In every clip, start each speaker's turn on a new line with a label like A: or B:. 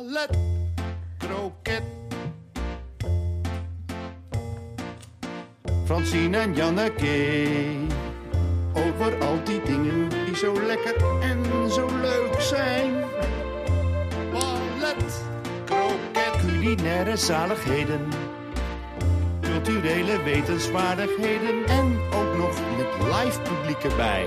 A: ballet, kroket. Francine en Janneke, over al die dingen die zo lekker en zo leuk zijn. Ballet, kroket, culinaire zaligheden, culturele wetenswaardigheden en ook nog met live publiek erbij.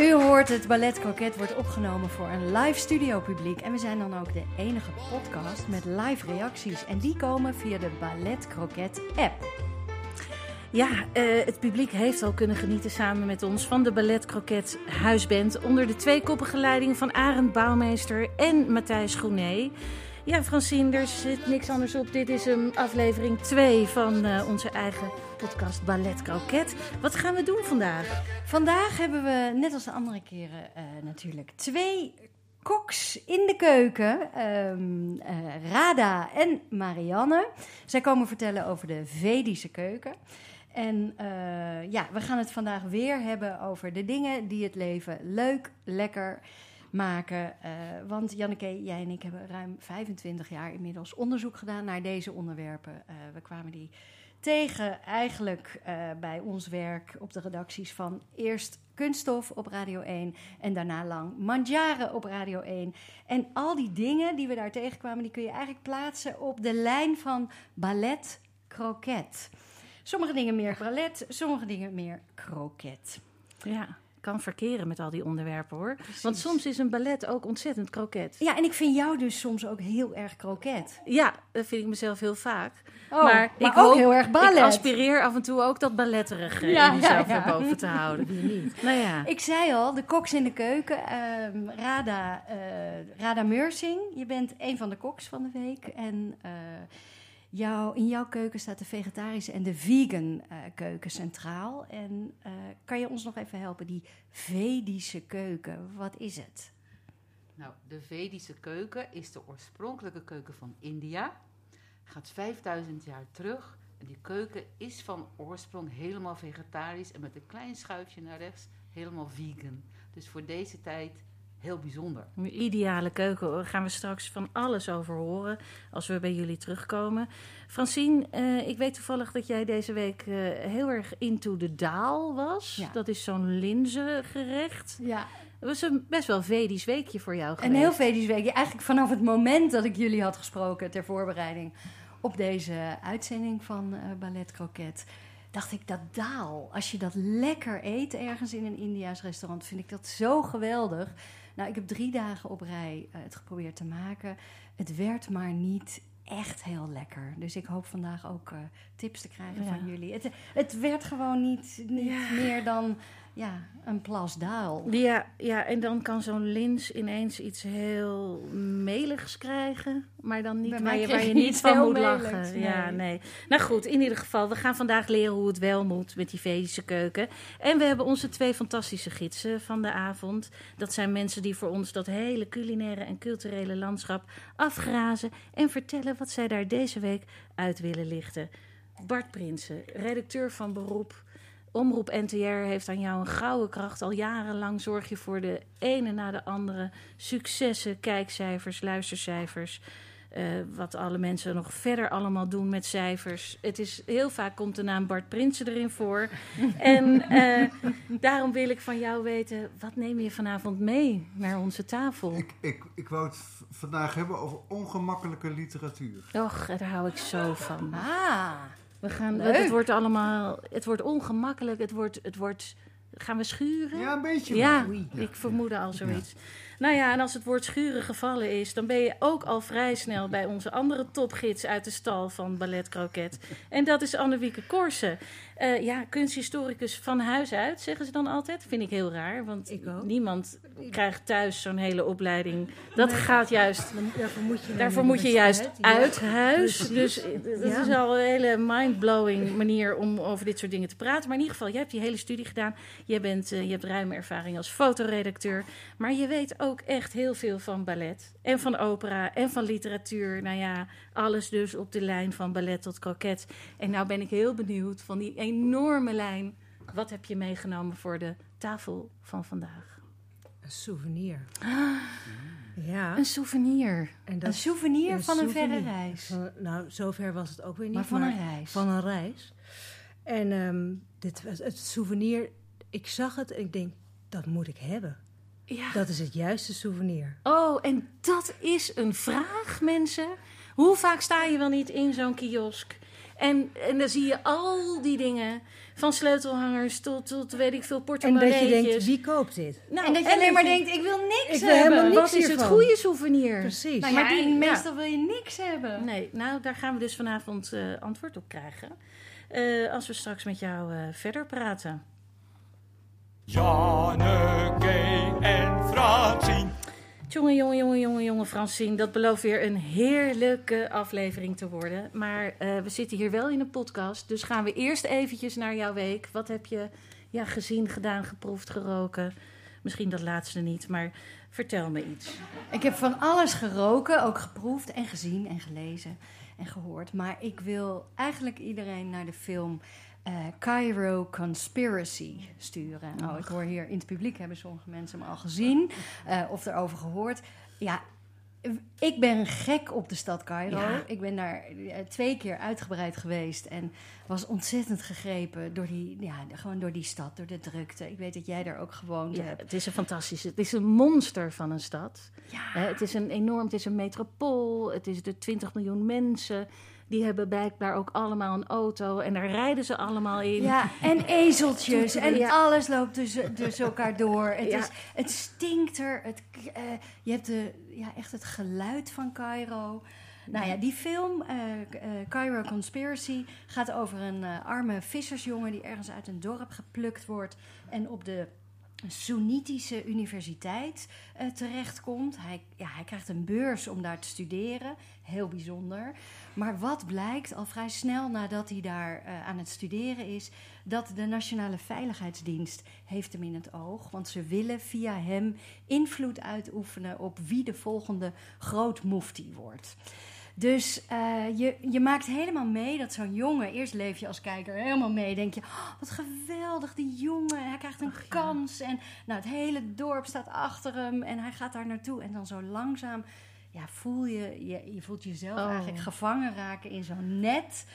B: U hoort het Ballet Croquet wordt opgenomen voor een live studio publiek. En we zijn dan ook de enige podcast met live reacties. En die komen via de Ballet Croquet app.
C: Ja, eh, het publiek heeft al kunnen genieten samen met ons van de Ballet Croquet Huisband. Onder de tweekoppige leiding van Arend Bouwmeester en Matthijs Groené. Ja, Francine, er zit niks anders op. Dit is een aflevering 2 van eh, onze eigen podcast Ballet Croquet. Wat gaan we doen vandaag?
B: Vandaag hebben we, net als de andere keren eh, natuurlijk, twee koks in de keuken. Eh, Rada en Marianne. Zij komen vertellen over de Vedische keuken. En eh, ja, we gaan het vandaag weer hebben over de dingen die het leven leuk, lekker maken. Want Janneke, jij en ik hebben ruim 25 jaar inmiddels onderzoek gedaan naar deze onderwerpen. We kwamen die tegen eigenlijk eh, bij ons werk op de redacties van eerst Kunststof op Radio 1 en daarna lang Mandjaren op Radio 1. En al die dingen die we daar tegenkwamen, die kun je eigenlijk plaatsen op de lijn van ballet, kroket. Sommige dingen meer ballet, sommige dingen meer kroket.
C: Ja, kan verkeren met al die onderwerpen hoor. Want soms is een ballet ook ontzettend kroket.
B: Ja, en ik vind jou dus soms ook heel erg kroket.
C: Ja, dat vind ik mezelf heel vaak.
B: Oh,
C: maar
B: maar
C: ik
B: ook
C: hoop-
B: heel erg ballet.
C: Ik aspireer af en toe ook dat balletterige
B: Ja,
C: in mezelf
B: ja,
C: boven te houden. Niet? Nou ja.
B: Ik zei al, de koks in de keuken. ehm, Rada, eh, Rada Meursing, je bent een van de koks van de week. En eh, in jouw keuken staat de vegetarische en de vegan eh, keuken centraal. En eh, kan je ons nog even helpen, die Vedische keuken, wat is het?
D: Nou, de Vedische keuken is de oorspronkelijke keuken van India. Gaat 5000 jaar terug. En die keuken is van oorsprong helemaal vegetarisch en met een klein schuifje naar rechts helemaal vegan. Dus voor deze tijd heel bijzonder.
C: Een ideale keuken. Daar gaan we straks van alles over horen als we bij jullie terugkomen. Francine, eh, ik weet toevallig dat jij deze week eh, heel erg into de daal was.
B: Ja.
C: Dat is zo'n linzengerecht.
B: Ja,
C: Het was een best wel Vedisch weekje voor jou geweest.
B: Een heel Vedisch weekje. Eigenlijk vanaf het moment dat ik jullie had gesproken ter voorbereiding op deze uitzending van eh, Ballet Croquet, dacht ik dat daal, als je dat lekker eet ergens in een Indiaas restaurant, vind ik dat zo geweldig. Nou, ik heb drie dagen op rij eh, het geprobeerd te maken. Het werd maar niet echt heel lekker. Dus ik hoop vandaag ook eh, tips te krijgen
C: Ja.
B: van jullie. Het, het werd gewoon niet, niet
C: Ja.
B: meer dan ja, een plas daal.
C: Ja, ja, en dan kan zo'n lins ineens iets heel meligs krijgen. Maar dan niet waar je, waar je niet van moet
B: meligs,
C: lachen. Ja,
B: nee.
C: nee. Nou goed, in ieder geval, we gaan vandaag leren hoe het wel moet met die Vedische keuken. En we hebben onze twee fantastische gidsen van de avond. Dat zijn mensen die voor ons dat hele culinaire en culturele landschap afgrazen. En vertellen wat zij daar deze week uit willen lichten. Bart Prinsen, redacteur van beroep. Omroep NTR heeft aan jou een gouden kracht. Al jarenlang zorg je voor de ene na de andere successen, kijkcijfers, luistercijfers. eh, wat alle mensen nog verder allemaal doen met cijfers. Het is, heel vaak komt de naam Bart Prinsen erin voor. en eh, daarom wil ik van jou weten, wat neem je vanavond mee naar onze tafel?
E: Ik, ik, ik wou het vandaag hebben over ongemakkelijke literatuur.
C: Och, daar hou ik zo van.
B: Ah,
C: We gaan,
B: Leuk.
C: het wordt allemaal, het wordt ongemakkelijk, het wordt, het wordt, gaan we schuren?
E: Ja, een beetje.
C: Ja,
E: maar.
C: ik vermoedde al zoiets. Nou ja, en als het woord schuren gevallen is, dan ben je ook al vrij snel bij onze andere topgids uit de stal van Ballet Croquet. En dat is Annewieke Korsen. Eh, ja, kunsthistoricus van huis uit, zeggen ze dan altijd. Vind ik heel raar, want niemand krijgt thuis zo'n hele opleiding. Dat gaat juist
F: Daarvoor moet je,
C: Daarvoor moet je juist uit
F: Ja,
C: huis.
F: precies.
C: Dus eh, dat
F: Ja.
C: is al een hele mind-blowing manier om over dit soort dingen te praten. Maar in ieder geval, jij hebt die hele studie gedaan. Je, bent, eh, je hebt ruime ervaring als fotoredacteur. Maar je weet ook echt heel veel van ballet. En van opera en van literatuur. Nou ja, alles dus op de lijn van ballet tot kroket. En nou ben ik heel benieuwd van die enorme lijn. Wat heb je meegenomen voor de tafel van vandaag?
F: Een souvenir. Ja.
C: Een souvenir.
F: En
B: Een souvenir
F: een
B: van een verre reis.
F: Van- nou, zover was het ook weer niet.
B: Maar van een reis.
F: Van een reis. En ehm, dit was het souvenir. Ik zag het en ik denk, dat moet ik hebben.
C: Ja.
F: Dat is het juiste souvenir.
C: Oh, en dat is een vraag, mensen. Hoe vaak sta je wel niet in zo'n kiosk? En, en dan zie je al die dingen. Van sleutelhangers tot, tot weet ik veel,
F: En dat
C: portemonneetjes.
F: je denkt, wie koopt dit?
C: Nou,
B: en dat je alleen maar denkt, ik wil niks
F: Ik wil
B: hebben.
F: helemaal niks
C: Wat is het goede souvenir?
F: Precies.
B: Nou
C: Maar
B: ja,
C: die- ja.
B: meestal wil je niks hebben.
C: Nee, nou, daar gaan we dus vanavond eh, antwoord op krijgen. Eh, als we straks met jou eh, verder praten.
G: Janneke en Fransien.
C: Jongen, jongen, jongen, jongen, jongen, Francine. Dat belooft weer een heerlijke aflevering te worden. Maar eh, we zitten hier wel in een podcast. Dus gaan we eerst eventjes naar jouw week. Wat heb je ja, gezien, gedaan, geproefd, geroken? Misschien dat laatste niet, maar vertel me iets.
B: Ik heb van alles geroken, ook geproefd en gezien en gelezen en gehoord. Maar ik wil eigenlijk iedereen naar de film eh, Cairo Conspiracy sturen. Nou, ik hoor hier in het publiek hebben sommige mensen hem al gezien eh, of erover gehoord. Ja, ik ben gek op de stad Cairo.
C: Ja.
B: Ik ben daar eh, twee keer uitgebreid geweest en was ontzettend gegrepen door die, ja, gewoon door die stad, door de drukte. Ik weet dat jij daar ook gewoond
C: Ja,
B: hebt.
C: het is een fantastische, het is een monster van een stad.
B: Ja.
C: Het is een enorm, het is een metropool. Het is de 20 miljoen mensen. Die hebben blijkbaar ook allemaal een auto en daar rijden ze allemaal in.
B: Ja, en ezeltjes. En
C: Ja.
B: alles loopt tussen, tussen elkaar door. Het,
C: Ja.
B: is, het stinkt er. Het, eh, je hebt de, ja, echt het geluid van Cairo. Nou ja, die film, eh, eh, Cairo Conspiracy, gaat over een arme vissersjongen die ergens uit een dorp geplukt wordt en op de Soenitische universiteit eh, terechtkomt. Hij, ja, hij krijgt een beurs om daar te studeren. Heel bijzonder. Maar wat blijkt al vrij snel nadat hij daar eh, aan het studeren is, dat de Nationale Veiligheidsdienst heeft hem in het oog. Want ze willen via hem invloed uitoefenen op wie de volgende grootmoefti wordt. Dus eh, je, je maakt helemaal mee dat zo'n jongen, eerst leef je als kijker helemaal mee, denk je, "Oh, wat geweldig, die jongen, hij krijgt een kans. En nou, het hele dorp staat achter hem en hij gaat daar naartoe. En dan zo langzaam ja, voel je, je, je voelt jezelf
C: Oh.
B: eigenlijk gevangen raken in zo'n net,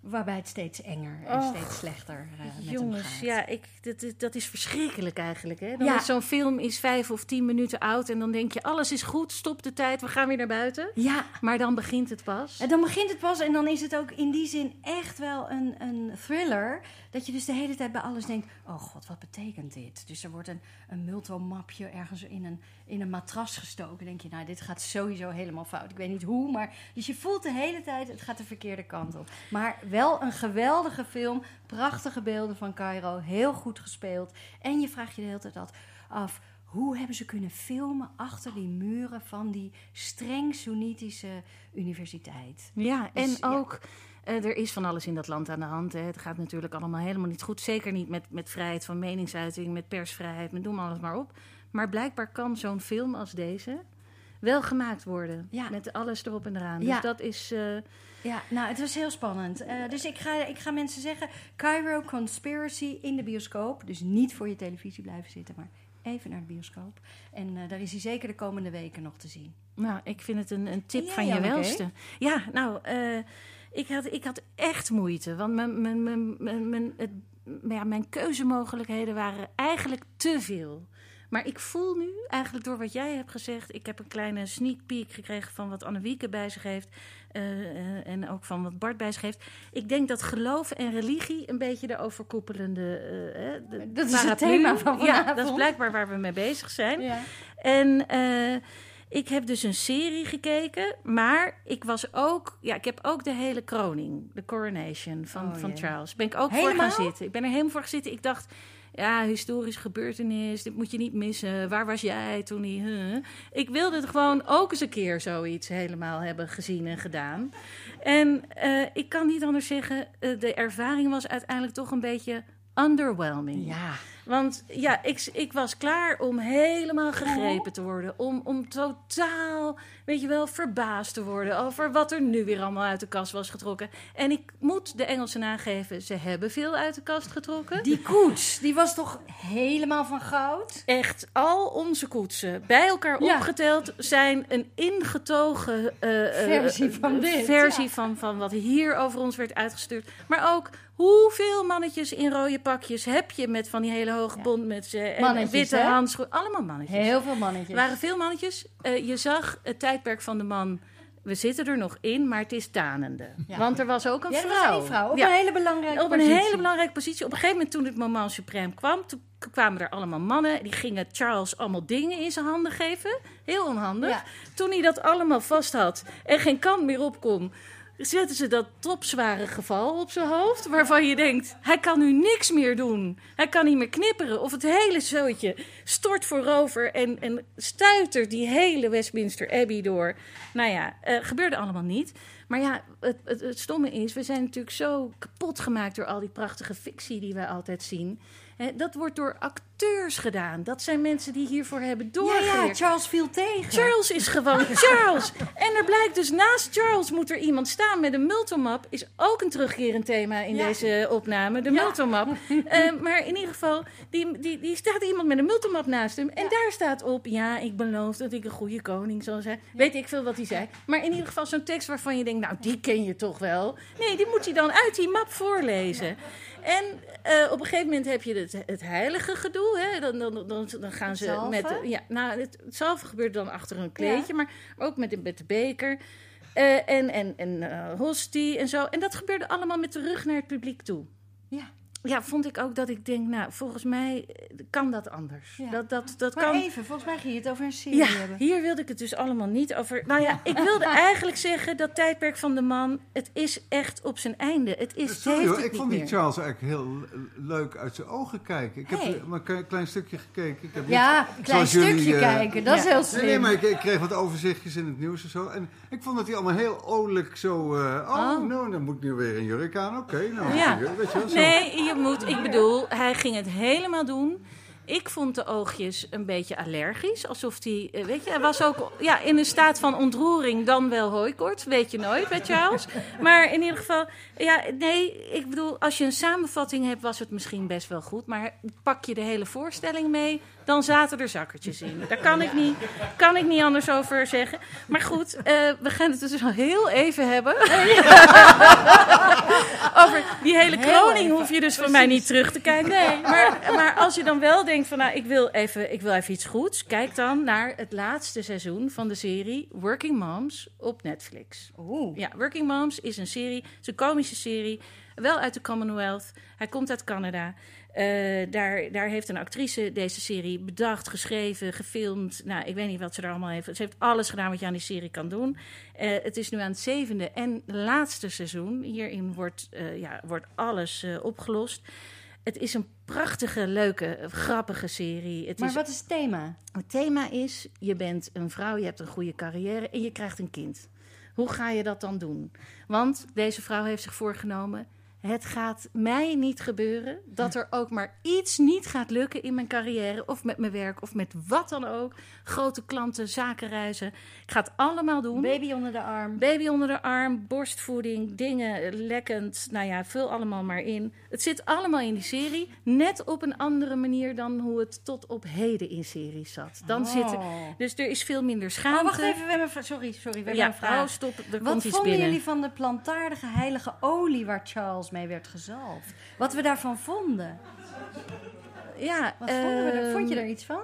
B: waarbij het steeds enger en steeds slechter eh met hem
C: Jongens,
B: gaat.
C: ja, ik, dat, is- dat is verschrikkelijk eigenlijk. Hè? Dan
B: Ja.
C: is Zo'n film is vijf of tien minuten oud en dan denk je, alles is goed, stop de tijd, we gaan weer naar buiten.
B: Ja,
C: Maar dan begint het pas.
B: En dan begint het pas en dan is het ook in die zin echt wel een, een thriller. Dat je dus de hele tijd bij alles denkt: oh god, wat betekent dit? Dus er wordt een, een multomapje ergens in een, in een matras gestoken. Dan denk je, nou, dit gaat sowieso helemaal fout. Ik weet niet hoe, maar. Dus je voelt de hele tijd: het gaat de verkeerde kant op. Maar wel een geweldige film. Prachtige beelden van Cairo. Heel goed gespeeld. En je vraagt je de hele tijd af-. Hoe hebben ze kunnen filmen achter die muren van die streng Soenitische universiteit?
C: Ja, en
B: Dus, ja.
C: ook, eh, er is van alles in dat land aan de hand. Hè. Het gaat natuurlijk allemaal helemaal niet goed. Zeker niet met, met vrijheid van meningsuiting, met persvrijheid, met noem alles maar op. Maar blijkbaar kan zo'n film als deze wel gemaakt worden.
B: Ja.
C: Met alles erop en eraan.
B: Ja.
C: Dus dat is... eh,
B: Ja, nou, het was heel spannend. Eh, dus ik ga, ik ga mensen zeggen: Cairo Conspiracy in de bioscoop. Dus niet voor je televisie blijven zitten, maar even naar de bioscoop. En eh, daar is hij zeker de komende weken nog te zien.
C: Nou, ik vind het een, een tip
B: jij,
C: van je welste. Ja, nou, ik, had, ik had echt moeite. Want mijn, mijn, mijn, mijn, mijn, het, ja, mijn keuzemogelijkheden waren eigenlijk te veel. Maar ik voel nu, eigenlijk door wat jij hebt gezegd... ik heb een kleine sneak peek gekregen van wat Annewieke bij zich heeft... eh, eh, en ook van wat Bart bij zich heeft. Ik denk dat geloof en religie een beetje de overkoepelende... eh, de
B: Dat is het thema van
C: Ja, dat is
B: vanavond.
C: blijkbaar waar we mee bezig zijn.
B: Ja.
C: En ik heb dus een serie gekeken, maar ik was ook, ja, ik heb ook de hele kroning, de coronation van,
B: Oh,
C: van. Charles. Ben ik ook voor gaan zitten. Ik ben er helemaal voor gaan zitten. Ik dacht, ja, historische gebeurtenis, dit moet je niet missen. Waar was jij toen huh? Ik wilde het gewoon ook eens een keer zoiets helemaal hebben gezien en gedaan. En eh, ik kan niet anders zeggen, eh, de ervaring was uiteindelijk toch een beetje underwhelming.
B: Ja.
C: Want ja, ik, ik was klaar om helemaal gegrepen te worden. Om, om totaal, weet je wel, verbaasd te worden over wat er nu weer allemaal uit de kast was getrokken. En ik moet de Engelsen nageven, ze hebben veel uit de kast getrokken.
B: Die koets, die was toch helemaal van goud?
C: Echt, al onze koetsen bij elkaar
B: Ja.
C: opgeteld zijn een ingetogen eh, eh,
B: Versie van
C: eh,
B: dit,
C: versie
B: ja.
C: van, van wat hier over ons werd uitgestuurd. Maar ook hoeveel mannetjes in rode pakjes heb je met van die hele hoge bondmutsen en
B: Mannetjes,
C: witte
B: hè?
C: handschoenen. Allemaal mannetjes.
B: Heel veel
C: Er
B: mannetjes.
C: waren veel mannetjes. Eh, je zag het tijdperk van de man. We zitten er nog in, maar het is tanende.
B: Ja.
C: Want er was ook een
B: Ja,
C: vrouw.
B: was één vrouw. Op
C: Ja.
B: een hele belangrijke
C: Op een
B: positie.
C: hele belangrijke positie. Op een gegeven moment toen het moment suprême kwam, toen kwamen er allemaal mannen. Die gingen Charles allemaal dingen in zijn handen geven. Heel onhandig. Toen hij dat allemaal vast had en geen kant meer op kon, zetten ze dat topzware geval op zijn hoofd. Waarvan je denkt, hij kan nu niks meer doen. Hij kan niet meer knipperen. Of het hele zootje stort voorover en, en stuitert die hele Westminster Abbey door. Nou ja, eh, gebeurde allemaal niet. Maar ja, het, het, het stomme is, we zijn natuurlijk zo kapot gemaakt door al die prachtige fictie die wij altijd zien. Dat wordt door acteurs gedaan. Dat zijn mensen die hiervoor hebben
B: Ja,
C: doorgeleerd.
B: ja, Charles viel tegen.
C: Charles is gewoon Charles. En er blijkt dus naast Charles moet er iemand staan met een multimap. Is ook een terugkerend thema in
B: Ja.
C: deze opname, de
B: Ja.
C: multimap. Eh, maar in ieder geval, die, die, die staat iemand met een multimap naast hem. En daar staat op, ja, ik beloof dat ik een goede koning zal zijn. Weet ik veel wat hij zei. Maar in ieder geval zo'n tekst waarvan je denkt, nou, die ken je toch wel. Nee, die moet hij dan uit die map voorlezen. En eh, op een gegeven moment heb je het, het heilige gedoe. Hè? Dan, dan, dan, dan gaan ze
B: zalven?
C: met... Ja, nou, het, het gebeurt dan achter een kleedje, maar ook met de, met de beker. Eh, en en, en eh, hostie en zo. En dat gebeurde allemaal met de rug naar het publiek toe.
B: Ja.
C: Ja, vond ik ook dat ik denk, nou, volgens mij eh, kan dat anders.
B: Ja.
C: Dat, dat, dat
B: Maar
C: kan...
B: even, volgens mij ging je het over een serie
C: Ja,
B: hebben.
C: hier wilde ik het dus allemaal niet over. Nou ja, ik wilde eigenlijk zeggen dat tijdperk van de man, het is echt op zijn einde. Het is, het
E: Sorry
C: heeft
E: hoor,
C: het
E: ik vond die
C: meer.
E: Charles eigenlijk heel le- leuk uit zijn ogen kijken. Ik heb
B: Hey.
E: maar een klein stukje gekeken. Ik heb
B: Ja, een klein
E: jullie,
B: stukje
E: eh,
B: kijken, dat is heel slim.
E: nee, maar ik, ik kreeg wat overzichtjes in het nieuws en zo. En ik vond dat hij allemaal heel olijk zo... eh, oh,
C: Oh.
E: nou, dan moet ik nu weer een jurk aan. Oké, nou,
C: Ja.
E: weet je wel, zo.
C: Nee, je moet, ik bedoel, hij ging het helemaal doen. Ik vond de oogjes een beetje allergisch. Alsof hij, eh, weet je, hij was ook ja, in een staat van ontroering, dan wel hooikoorts. Weet je nooit bij Charles. Maar in ieder geval, ja, nee, ik bedoel, als je een samenvatting hebt, was het misschien best wel goed. Maar pak je de hele voorstelling mee, dan zaten er zakkertjes in. Daar kan ik niet, kan ik niet anders over zeggen. Maar goed, eh, we gaan het dus al heel even hebben. Over die hele kroning hoef je dus van mij niet terug te kijken. Nee. Maar, maar als je dan wel denkt van nou, ik wil, even, ik wil even iets goeds. Kijk dan naar het laatste seizoen van de serie Working Moms op Netflix.
B: Oeh.
C: Ja, Working Moms is een serie, het is een komische serie. Wel uit de Commonwealth. Hij komt uit Canada. Eh, daar, daar heeft een actrice deze serie bedacht, geschreven, gefilmd. Nou, ik weet niet wat ze er allemaal heeft. Ze heeft alles gedaan wat je aan die serie kan doen. Eh, het is nu aan het zevende en laatste seizoen. Hierin wordt, eh, ja, wordt alles opgelost. Het is een prachtige, leuke, grappige serie. Het
B: Maar
C: is
B: wat is het thema?
C: het thema is: je bent een vrouw, je hebt een goede carrière en je krijgt een kind. Hoe ga je dat dan doen? Want deze vrouw heeft zich voorgenomen: het gaat mij niet gebeuren dat er ook maar iets niet gaat lukken in mijn carrière of met mijn werk of met wat dan ook. Grote klanten, zakenreizen. Ik ga het allemaal doen.
B: Baby onder de arm.
C: Baby onder de arm, borstvoeding, dingen lekkend. Nou ja, vul allemaal maar in. Het zit allemaal in die serie. Net op een andere manier dan hoe het tot op heden in series zat. Dan
B: Oh.
C: zit, dus er is veel minder schaamte.
B: Oh, wacht even, we hebben Sorry, sorry, we hebben
C: Ja,
B: een vraag.
C: vrouw, stop. Er
B: Wat
C: komt iets
B: vonden
C: binnen.
B: jullie van de plantaardige heilige olie waar Charles mee werd gezalfd? Wat we daarvan vonden?
C: Ja,
B: Wat vonden we er?
C: ehm,
B: Vond je er iets van?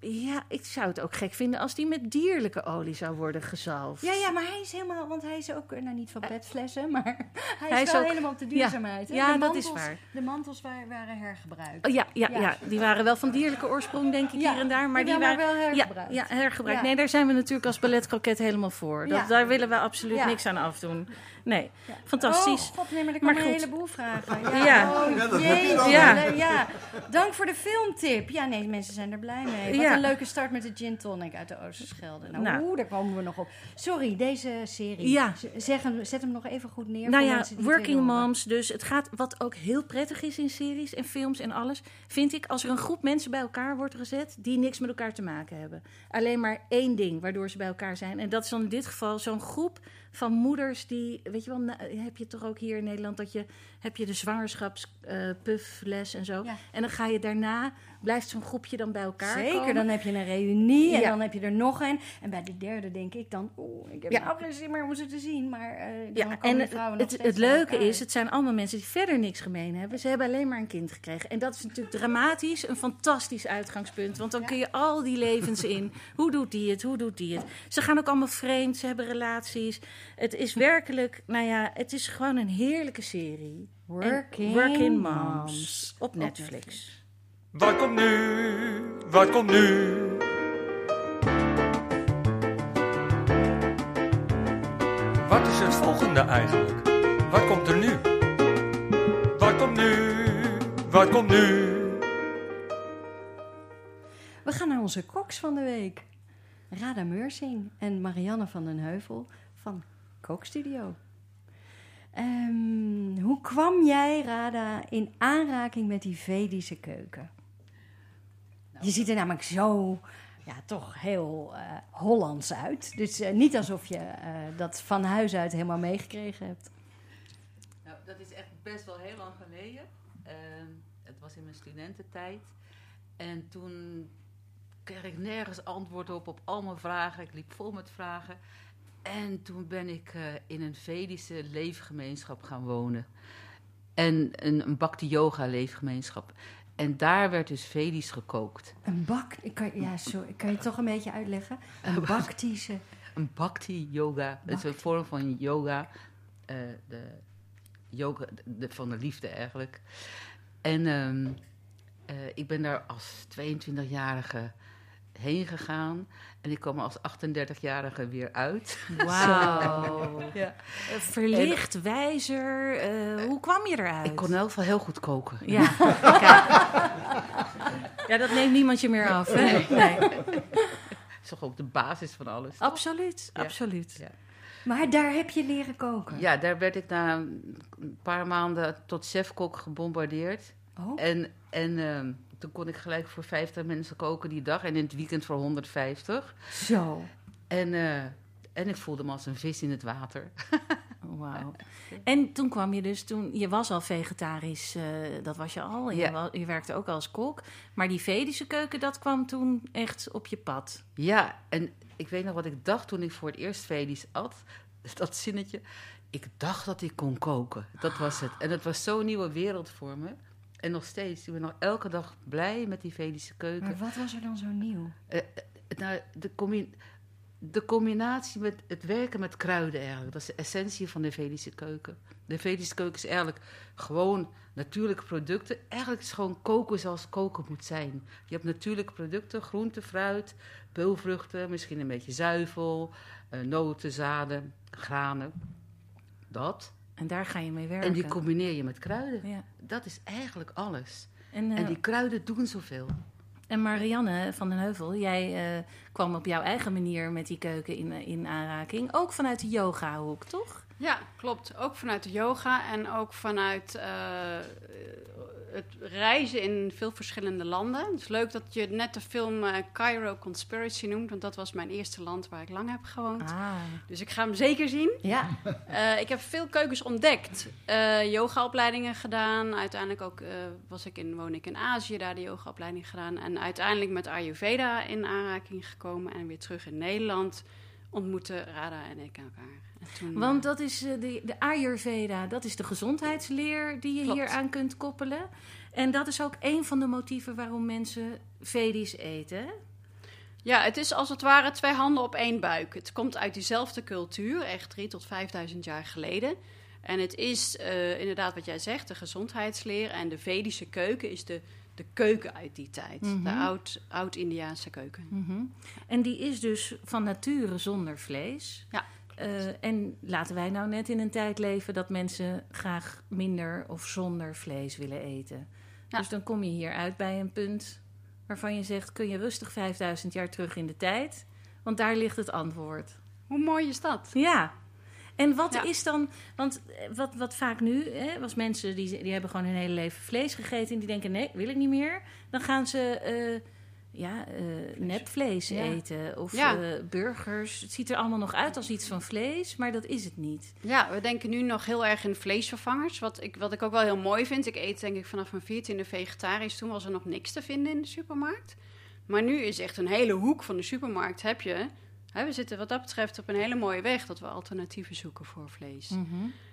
C: Ja, ik zou het ook gek vinden als die met dierlijke olie zou worden gezalfd.
B: Ja, ja, maar hij is helemaal, want hij is ook, eh, nou niet van petflessen, maar hij is,
C: Hij is
B: wel
C: ook-
B: helemaal op de duurzaamheid.
C: Ja,
B: De
C: dat is
B: mantels-
C: waar.
B: De mantels waren, waren hergebruikt.
C: Oh, ja, ja,
B: Ja.
C: ja, die waren wel van dierlijke oorsprong, denk ik, hier en daar. Maar die waren
B: wel hergebruikt.
C: Ja, hergebruikt. Nee, daar zijn we natuurlijk als balletkroket helemaal voor. Dat. Daar willen we absoluut niks aan afdoen. Nee, fantastisch.
B: Oh, god, nee, maar er
C: Maar
B: komen een
C: goed.
B: heleboel vragen.
C: Ja.
B: Ja, oh,
E: Ja, dat heb je
B: jeetje,
E: dan.
C: Ja.
B: ja. Dank voor de filmtip. Ja, nee, mensen zijn er blij mee. Wat
C: Ja.
B: een leuke start met de gin tonic uit de Oosterschelde. Nou,
C: Nou.
B: oeh, daar komen we nog op. Sorry, deze serie.
C: Ja.
B: Zeg hem, zet hem nog even goed neer
C: Nou
B: voor
C: ja,
B: mensen die
C: working moms. Dus het gaat, wat ook heel prettig is in series en films en alles, vind ik als er een groep mensen bij elkaar wordt gezet die niks met elkaar te maken hebben. Alleen maar één ding waardoor ze bij elkaar zijn. En dat is dan in dit geval zo'n groep van moeders die, weet je wel, na- heb je toch ook hier in Nederland dat je, heb je de zwangerschapspuffles en zo.
B: Ja.
C: En dan ga je daarna, blijft zo'n groepje dan bij elkaar
B: Zeker,
C: komen.
B: dan heb je een reunie en
C: Ja.
B: dan heb je er nog een. En bij de derde denk ik dan, oeh, ik heb
C: Ja.
B: nou geen zin meer om ze te zien. Maar eh dan
C: Ja,
B: komen
C: en het,
B: nog
C: het, leuke is, het zijn allemaal mensen die verder niks gemeen hebben. Ze hebben alleen maar een kind gekregen. En dat is natuurlijk dramatisch, een fantastisch uitgangspunt. Want dan kun je al die levens in. Hoe doet die het? Hoe doet die het? Ze gaan ook allemaal vreemd, ze hebben relaties. Het is werkelijk, nou ja, het is gewoon een heerlijke serie.
B: Working,
C: Working
B: Moms.
C: Moms op Netflix.
G: Wat komt nu? Wat komt nu? Wat is het volgende eigenlijk? Wat komt er nu? Wat komt nu? Wat komt nu?
B: We gaan naar onze koks van de week. Rada Meursing en Marianne van den Heuvel van Kookstudio. Ehm, hoe kwam jij, Rada, in aanraking met die Vedische keuken? Je ziet er namelijk zo, ja, toch heel eh, Hollands uit. Dus eh, niet alsof je eh, dat van huis uit helemaal meegekregen hebt.
D: Nou, dat is echt best wel heel lang geleden. Ehm, het was in mijn studententijd. En toen kreeg ik nergens antwoord op, op al mijn vragen. Ik liep vol met vragen. En toen ben ik in een Vedische leefgemeenschap gaan wonen. En een, een Bhakti-yoga leefgemeenschap. En daar werd dus Vedisch gekookt.
B: Een bak, ik kan, ja, sorry, kan je het toch een beetje uitleggen? Een baktische,
D: Een Bhakti-yoga, dat is een vorm van yoga. eh, de yoga de, van de liefde eigenlijk. En ehm, eh, ik ben daar als 22-jarige heen gegaan. En ik kwam er als 38-jarige weer uit.
C: Wauw.
D: Ja.
C: Eh, Verlicht, wijzer. eh, hoe kwam je eruit?
D: Ik kon in elk geval heel goed koken.
C: Ja, kijk. ja, dat neemt niemand je meer af. Hè? Nee.
D: Dat is toch ook de basis van alles. toch?
C: Absoluut,
D: Ja.
C: absoluut.
D: Ja.
B: maar daar heb je leren koken.
D: Ja, daar werd ik na een paar maanden tot chefkok gebombardeerd.
B: Oh,
D: En, en ehm, toen kon ik gelijk voor 50 mensen koken die dag. En in het weekend voor 150.
B: zo.
D: En, eh, en ik voelde me als een vis in het water.
C: Wauw. En toen kwam je dus, toen, je was al vegetarisch, eh, dat was je al.
D: Ja.
C: je werkte ook als kok. Maar die Vedische keuken, dat kwam toen echt op je pad.
D: Ja, en ik weet nog wat ik dacht toen ik voor het eerst Vedisch at. Dat zinnetje. Ik dacht dat ik kon koken. Dat was het. En het was zo'n nieuwe wereld voor me. En nog steeds. Ik ben nog elke dag blij met die Vedische keuken.
B: Maar wat was er dan zo nieuw?
D: Eh, eh, nou, de, combi- de combinatie met het werken met kruiden eigenlijk. Dat is de essentie van de Vedische keuken. De Vedische keuken is eigenlijk gewoon natuurlijke producten. Eigenlijk is gewoon koken zoals koken moet zijn. Je hebt natuurlijke producten, groente, fruit, peulvruchten, misschien een beetje zuivel, eh, noten, zaden, granen. Dat.
C: En daar ga je mee werken.
D: En die combineer je met kruiden.
C: ja.
D: Dat is eigenlijk alles.
C: en, eh,
D: En die kruiden doen zoveel.
C: En Marianne van den Heuvel, jij eh, kwam op jouw eigen manier met die keuken in, eh, in aanraking. Ook vanuit de yoga-hoek, toch?
H: Ja, klopt. Ook vanuit de yoga en ook vanuit eh, het reizen in veel verschillende landen. Het is leuk dat je net de film eh, Cairo Conspiracy noemt, want dat was mijn eerste land waar ik lang heb gewoond.
C: Ah.
H: Dus ik ga hem zeker zien.
B: Ja,
H: Eh, ik heb veel keukens ontdekt. Eh yogaopleidingen gedaan. Uiteindelijk ook was ik in, woon ik in Azië, daar de yogaopleiding gedaan. En uiteindelijk met Ayurveda in aanraking gekomen. En weer terug in Nederland ontmoetten Rada en ik elkaar. Toen,
C: Want
H: eh,
C: dat is eh, de, de Ayurveda, dat is de gezondheidsleer die je
H: Klopt.
C: hier aan kunt koppelen. En dat is ook een van de motieven waarom mensen Vedisch eten.
H: Ja, het is als het ware twee handen op één buik. Het komt uit diezelfde cultuur, echt drie tot 5000 jaar geleden. En het is eh, inderdaad wat jij zegt, de gezondheidsleer. En de Vedische keuken is de, de keuken uit die tijd.
C: Mhm.
H: De oud- oud-Indiaanse keuken.
C: Mhm. En die is dus van nature zonder vlees.
H: Ja,
C: Eh, en laten wij nou net in een tijd leven dat mensen graag minder of zonder vlees willen eten.
H: Ja.
C: Dus dan kom je hier uit bij een punt waarvan je zegt: kun je rustig 5000 jaar terug in de tijd? Want daar ligt het antwoord.
H: Hoe mooi is dat?
C: Ja. En wat
H: Ja.
C: is dan, want eh, wat, wat vaak nu, hè, was mensen die, die hebben gewoon hun hele leven vlees gegeten en die denken: nee, wil ik niet meer. Dan gaan ze eh, ja, eh, nepvlees
B: Ja.
C: eten of
H: Ja.
C: eh, burgers. Het ziet er allemaal nog uit als iets van vlees, maar dat is het niet.
H: Ja, we denken nu nog heel erg in vleesvervangers. Wat ik, wat ik ook wel heel mooi vind. Ik eet denk ik vanaf mijn 14e vegetarisch. Toen was er nog niks te vinden in de supermarkt. Maar nu is echt een hele hoek van de supermarkt heb je. Hè, we zitten wat dat betreft op een hele mooie weg dat we alternatieven zoeken voor vlees.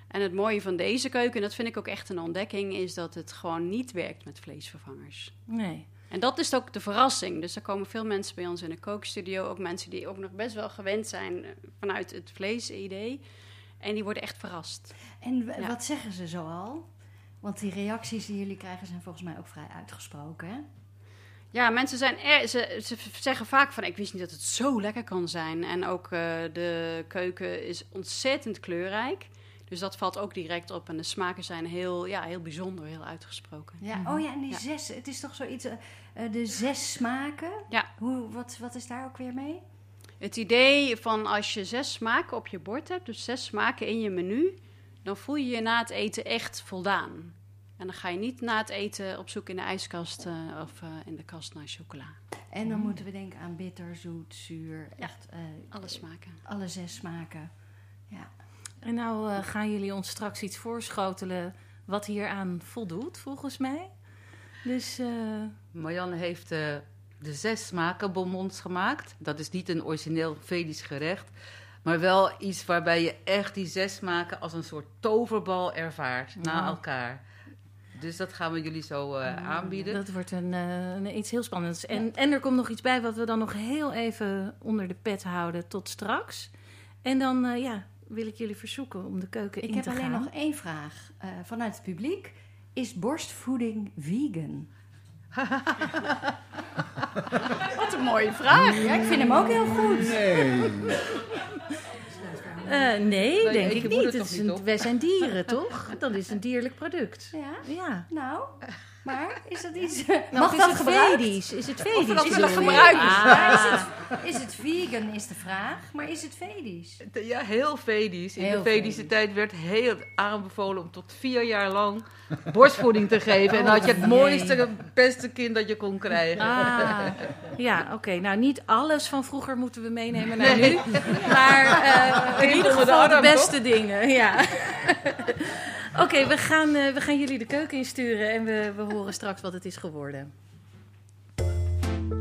H: En het mooie van deze keuken, en dat vind ik ook echt een ontdekking, is dat het gewoon niet werkt met vleesvervangers.
C: Nee.
H: En dat is ook de verrassing. Dus er komen veel mensen bij ons in de kookstudio. Ook mensen die ook nog best wel gewend zijn eh, vanuit het vleesidee. En die worden echt verrast.
B: En
H: Ja.
B: wat zeggen ze zoal? Want die reacties die jullie krijgen zijn volgens mij ook vrij uitgesproken. Hè?
H: Ja, mensen zijn er, ze, ze zeggen vaak van ik wist niet dat het zo lekker kan zijn. En ook eh, de keuken is ontzettend kleurrijk. Dus dat valt ook direct op. En de smaken zijn heel, ja, heel bijzonder, heel uitgesproken.
B: Ja. Oh ja, en die
H: Ja.
B: zes, het is toch zoiets, eh, eh, de zes smaken?
H: Ja.
B: Hoe, wat, wat is daar ook weer mee?
H: Het idee van als je zes smaken op je bord hebt, dus zes smaken in je menu, dan voel je je na het eten echt voldaan. En dan ga je niet na het eten op zoek in de ijskast eh, of eh, in de kast naar chocola.
B: En dan moeten we denken aan bitter, zoet, zuur, echt eh,
H: Alle smaken.
B: alle zes smaken. Ja.
C: En nou eh, gaan jullie ons straks iets voorschotelen wat hieraan voldoet, volgens mij. Dus eh,
D: Marianne heeft eh, de zes smaken bonbons gemaakt. Dat is niet een origineel Vedisch gerecht. Maar wel iets waarbij je echt die zes smaken als een soort toverbal ervaart na elkaar. Dus dat gaan we jullie zo aanbieden.
C: dat wordt een, een- iets heel spannends. En, en er komt nog iets bij wat we dan nog heel even onder de pet houden tot straks. En dan ja, wil ik jullie verzoeken om de keuken
B: Ik
C: in
B: heb
C: te
B: alleen
C: gaan.
B: nog één vraag eh, vanuit het publiek. Is borstvoeding vegan?
H: Wat een mooie vraag.
B: Ja, ik vind hem ook heel goed.
E: Nee.
C: Eh, nee, denk ik niet.
D: moeder
C: Het
D: toch
C: is
D: niet
C: een,
D: op?
C: wij zijn dieren, toch? Dat is een dierlijk product.
B: Ja,
C: Ja.
B: nou, maar is dat iets...
C: Nou,
B: Mag
C: is
B: dat
C: het? Vedisch? Is het Vedisch?
H: dat
C: bedoel
H: willen
C: je?
H: gebruiken.
B: Ja, is,
C: Ah.
B: het, is het vegan is de vraag, maar is het Vedisch?
D: Ja, heel Vedisch. In
B: Heel
D: de Vedische
B: Vedisch.
D: tijd werd heel aanbevolen om tot vier jaar lang borstvoeding te geven. en dan had je het
B: Oh,
D: mooiste, beste kind dat je kon krijgen.
C: Ah, ja, oké. Nou, niet alles van vroeger moeten we meenemen naar nu. Maar eh, in ieder
D: de
C: geval de
D: arm,
C: beste dingen, ja. oké, we, gaan, eh, we gaan jullie de keuken insturen en we, we horen straks wat het is geworden.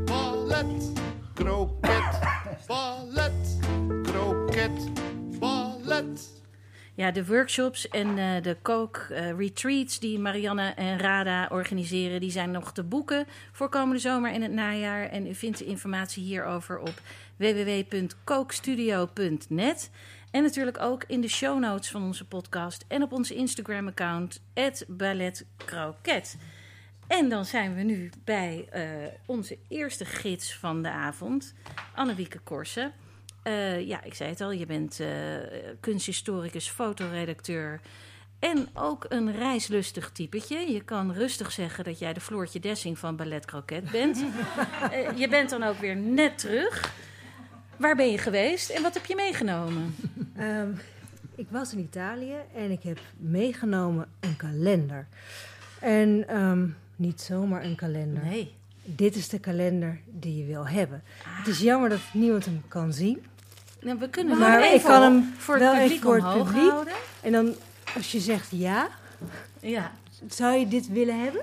A: Ballet, kroket, ballet, kroket, ballet.
C: Ja, de workshops en eh, de kook-retreats die Marianne en Rada organiseren, die zijn nog te boeken voor komende zomer en het najaar. En u vindt de informatie hierover op www.kookstudio.net. En natuurlijk ook in de show notes van onze podcast en op onze Instagram-account, balletcroquet. En dan zijn we nu bij eh, onze eerste gids van de avond, Annewieke Korsen. Eh, ja, ik zei het al, je bent eh, kunsthistoricus, fotoredacteur en ook een reislustig typetje. Je kan rustig zeggen dat jij de Floortje Dessing van Ballet Croquet bent. Je bent dan ook weer net terug. Waar ben je geweest en wat heb je meegenomen?
F: Ehm, ik was in Italië en ik heb meegenomen een kalender. En ehm, niet zomaar een kalender.
C: Nee.
F: Dit is de kalender die je wil hebben. Het is jammer dat niemand hem kan zien.
C: Nou, we kunnen
F: Maar
C: hem
F: ik kan hem
C: voor het publiek
F: voor het
C: omhoog
F: publiek.
C: houden.
F: En dan, als je zegt ja,
C: Ja.
F: zou je dit willen hebben?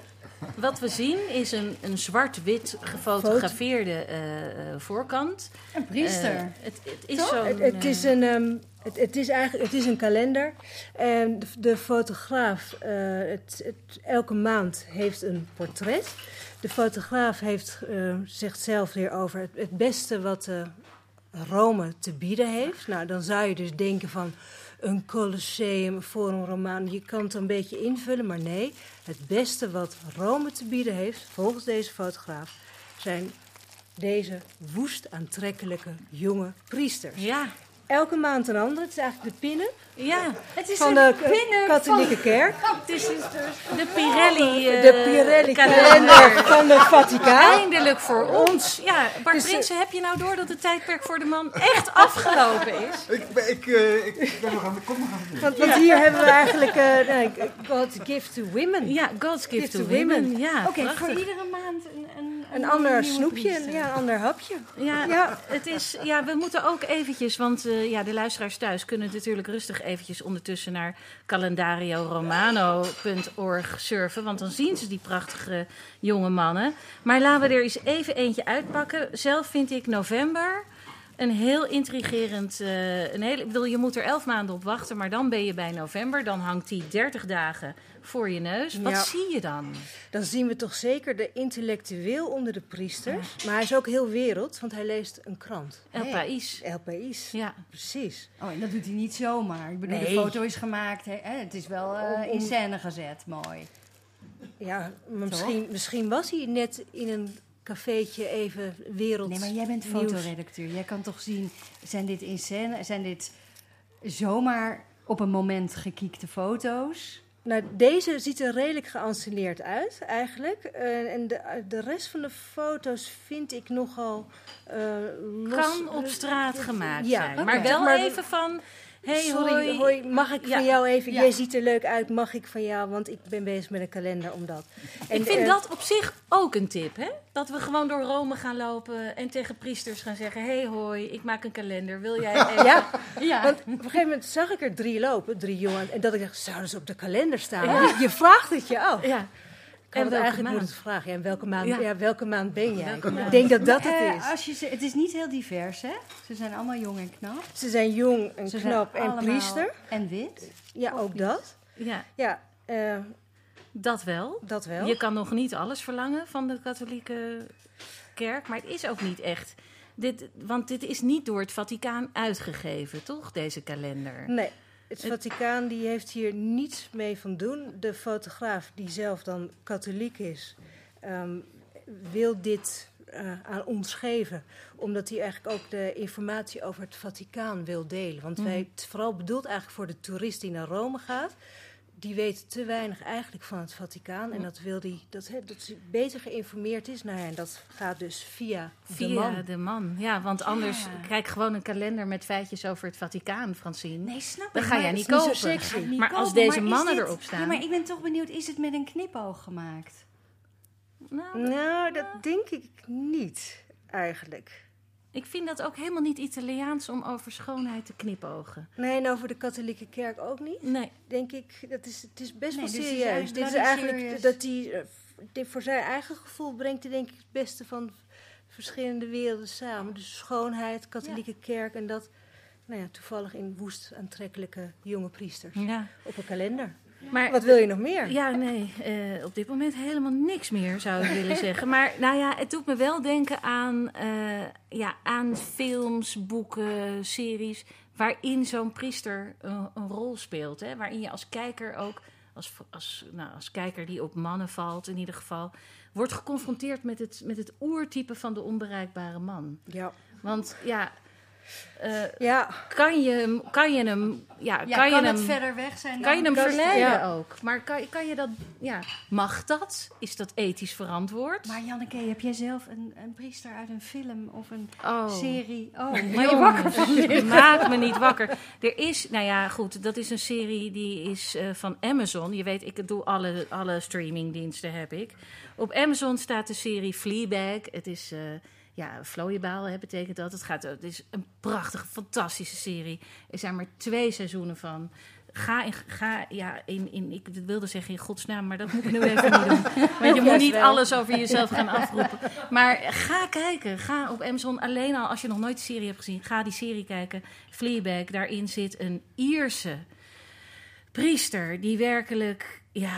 C: Wat we zien is een, een zwart-wit gefotografeerde eh, eh, voorkant.
B: Een priester.
C: Eh, het, het is zo'n...
F: Het, het is een, ehm, Het, het is eigenlijk het is een kalender. En de, de fotograaf, eh, het, het, elke maand heeft een portret. De fotograaf heeft, zegt zelf weer over het, het beste wat Rome te bieden heeft. Nou, dan zou je dus denken van een Colosseum, een Forum Romanum. Je kan het een beetje invullen, maar nee. Het beste wat Rome te bieden heeft, volgens deze fotograaf, zijn deze woest aantrekkelijke jonge priesters.
C: Ja,
F: Elke maand een ander. Het is eigenlijk de pinnen
C: ja.
B: Het is
F: van de
B: binnen
F: katholieke kerk.
C: Het is de Pirelli. eh,
F: De Pirelli
C: kalender.
F: van de Vaticaan.
C: Eindelijk voor ons. Ja, Bart
F: Dus, eh,
C: Prinsen, heb je nou door dat het tijdperk voor de man echt afgelopen is?
E: Ik, ben- ik, eh, ik ben nog aan de kom nog aan het
F: Want, want hier hebben we eigenlijk eh, nee, God's gift to women.
C: Ja, God's gift
F: Gift
C: to
F: to
C: women.
F: women.
C: Ja,
B: Oké, voor iedere maand een,
F: ander snoepje, ja, een ander hapje.
C: Ja,
F: Ja.
C: Het is, ja, we moeten ook eventjes, want eh, ja, de luisteraars thuis kunnen natuurlijk rustig eventjes ondertussen naar calendarioromano.org surfen, want dan zien ze die prachtige jonge mannen. Maar laten we er eens even eentje uitpakken. Zelf vind ik november een heel intrigerend, eh, een hele, ik bedoel, je moet er elf maanden op wachten, maar dan ben je bij november, dan hangt die 30 dagen voor je neus. Wat
F: Ja.
C: zie je dan?
F: Dan zien we toch zeker de intellectueel onder de priesters. Maar hij is ook heel wereld, want hij leest een krant.
C: El País.
F: El País.
C: Ja.
F: Precies.
B: Oh, en dat doet hij niet zomaar. Ik bedoel, de foto is gemaakt. Hè? Het is wel eh, in scène gezet. Mooi.
F: Ja, maar misschien, misschien was hij net in een cafeetje even wereld.
B: Nee, maar jij bent fotoredacteur. Jij kan toch zien, zijn dit in scène, zijn dit zomaar op een moment gekiekte foto's?
F: Nou, deze ziet er redelijk geanceneerd uit, eigenlijk. Eh, en de, de rest van de foto's vind ik nogal eh los.
C: Kan op straat gemaakt
F: Ja,
C: zijn. Maar wel
F: Maar-
C: even van, hey,
F: Sorry,
C: hoi.
F: hoi, mag ik
C: Ja.
F: van jou even?
B: Ja.
F: Jij ziet er leuk uit, mag ik van jou? Want ik ben bezig met een kalender om dat. En,
C: ik vind
F: eh,
C: dat op zich ook een tip, hè? Dat we gewoon door Rome gaan lopen en tegen priesters gaan zeggen... hey, hoi, ik maak een kalender, wil jij even...
F: Ja,
B: Ja.
F: want op een gegeven moment zag ik er drie lopen, drie jongen. En dat ik dacht, zouden ze op de kalender staan? Je, je vraagt het je af.
C: Ja.
F: Ik had
C: En
F: het
C: welke
F: eigenlijk
C: maand?
F: moeten vragen. Ja, en welke maand,
C: Ja.
F: ja. welke maand ben jij?
C: Welke
F: Ik
C: maand?
F: denk dat dat het
B: Eh,
F: is.
B: als je ze, het is niet heel divers, hè? Ze zijn allemaal jong en knap.
F: Ze zijn jong en
B: Ze
F: knap en priester.
B: En wit.
F: Ja, ook dat.
C: ja,
F: Ja, eh,
C: dat wel.
F: dat wel.
C: Je kan nog niet alles verlangen van de katholieke kerk, maar het is ook niet echt... Dit, want dit is niet door het Vaticaan uitgegeven, toch, deze kalender?
F: Nee, het Vaticaan die heeft hier niets mee van doen. De fotograaf, die zelf dan katholiek is, ehm, wil dit eh, aan ons geven. Omdat hij eigenlijk ook de informatie over het Vaticaan wil delen. Want wij, het is vooral bedoeld eigenlijk voor de toerist die naar Rome gaat. Die weet te weinig eigenlijk van het Vaticaan. En dat wil die, dat, dat ze beter geïnformeerd is. Nou ja, en dat gaat dus via, de
C: Via
F: man.
C: de man. Ja, want anders
B: Ja.
C: kijk gewoon een kalender met feitjes over het Vaticaan, Francine.
B: Nee, snap
C: Dan
B: ik,
C: ga
B: maar
C: jij niet kopen.
F: sexy.
B: Ga ik niet
C: Maar als deze mannen
B: dit-
C: erop staan.
B: Ja, maar ik ben toch benieuwd, is het met een knipoog gemaakt?
C: Nou,
F: Nou, dat denk ik niet eigenlijk.
C: Ik vind dat ook helemaal niet Italiaans om over schoonheid te knipogen.
F: Nee, en over de katholieke kerk ook niet.
C: Nee.
F: Denk ik, dat is, het is best
B: Nee,
F: wel
B: is
F: serieus. Dit is eigenlijk
B: serious.
F: dat hij eh, voor zijn eigen gevoel brengt denk ik het beste van verschillende werelden samen. Dus schoonheid, katholieke kerk en dat nou ja, toevallig in woest aantrekkelijke jonge priesters
C: Ja.
F: op een kalender.
C: Maar
F: Wat wil je nog meer?
C: Ja, nee, eh, op dit moment helemaal niks meer zou ik willen zeggen. Maar nou ja, het doet me wel denken aan, eh, ja, aan films, boeken, series. waarin zo'n priester een, een rol speelt. Hè? Waarin je als kijker ook, als, als, nou, als kijker die op mannen valt in ieder geval. wordt geconfronteerd met het, met het oertype van de onbereikbare man.
F: Ja.
C: Want ja. Eh,
F: Ja,
C: kan, je, hem- kan je hem. Ja,
B: Ja,
C: kan,
B: kan,
C: je
B: het
C: hem
B: verder weg zijn
C: kan je
B: dan-
C: hem verleiden
F: ja.
C: ook? Maar kan, kan je dat, ja, mag dat? Is dat ethisch verantwoord?
B: Maar Janneke, heb jij zelf een, een priester uit een film of een
C: oh.
B: serie? Oh,
C: Maar
B: je wakker van dit?
C: Maak me niet wakker. Er is, nou ja, goed, dat is een serie die is eh, van Amazon. Je weet, ik doe alle, alle streamingdiensten heb ik. Op Amazon staat de serie Fleabag. Het is, eh ja, vlooiebaal hè, betekent dat. Het, gaat, het is een prachtige, fantastische serie. Er zijn maar twee seizoenen van. Ga, in, ga ja, in, in, ik wilde zeggen in godsnaam, maar dat moet ik nu even niet doen. Want je moet niet alles over jezelf gaan afroepen. Maar ga kijken. Ga op Amazon alleen al, als je nog nooit de serie hebt gezien, ga die serie kijken. Fleabag, daarin zit een Ierse priester die werkelijk, ja,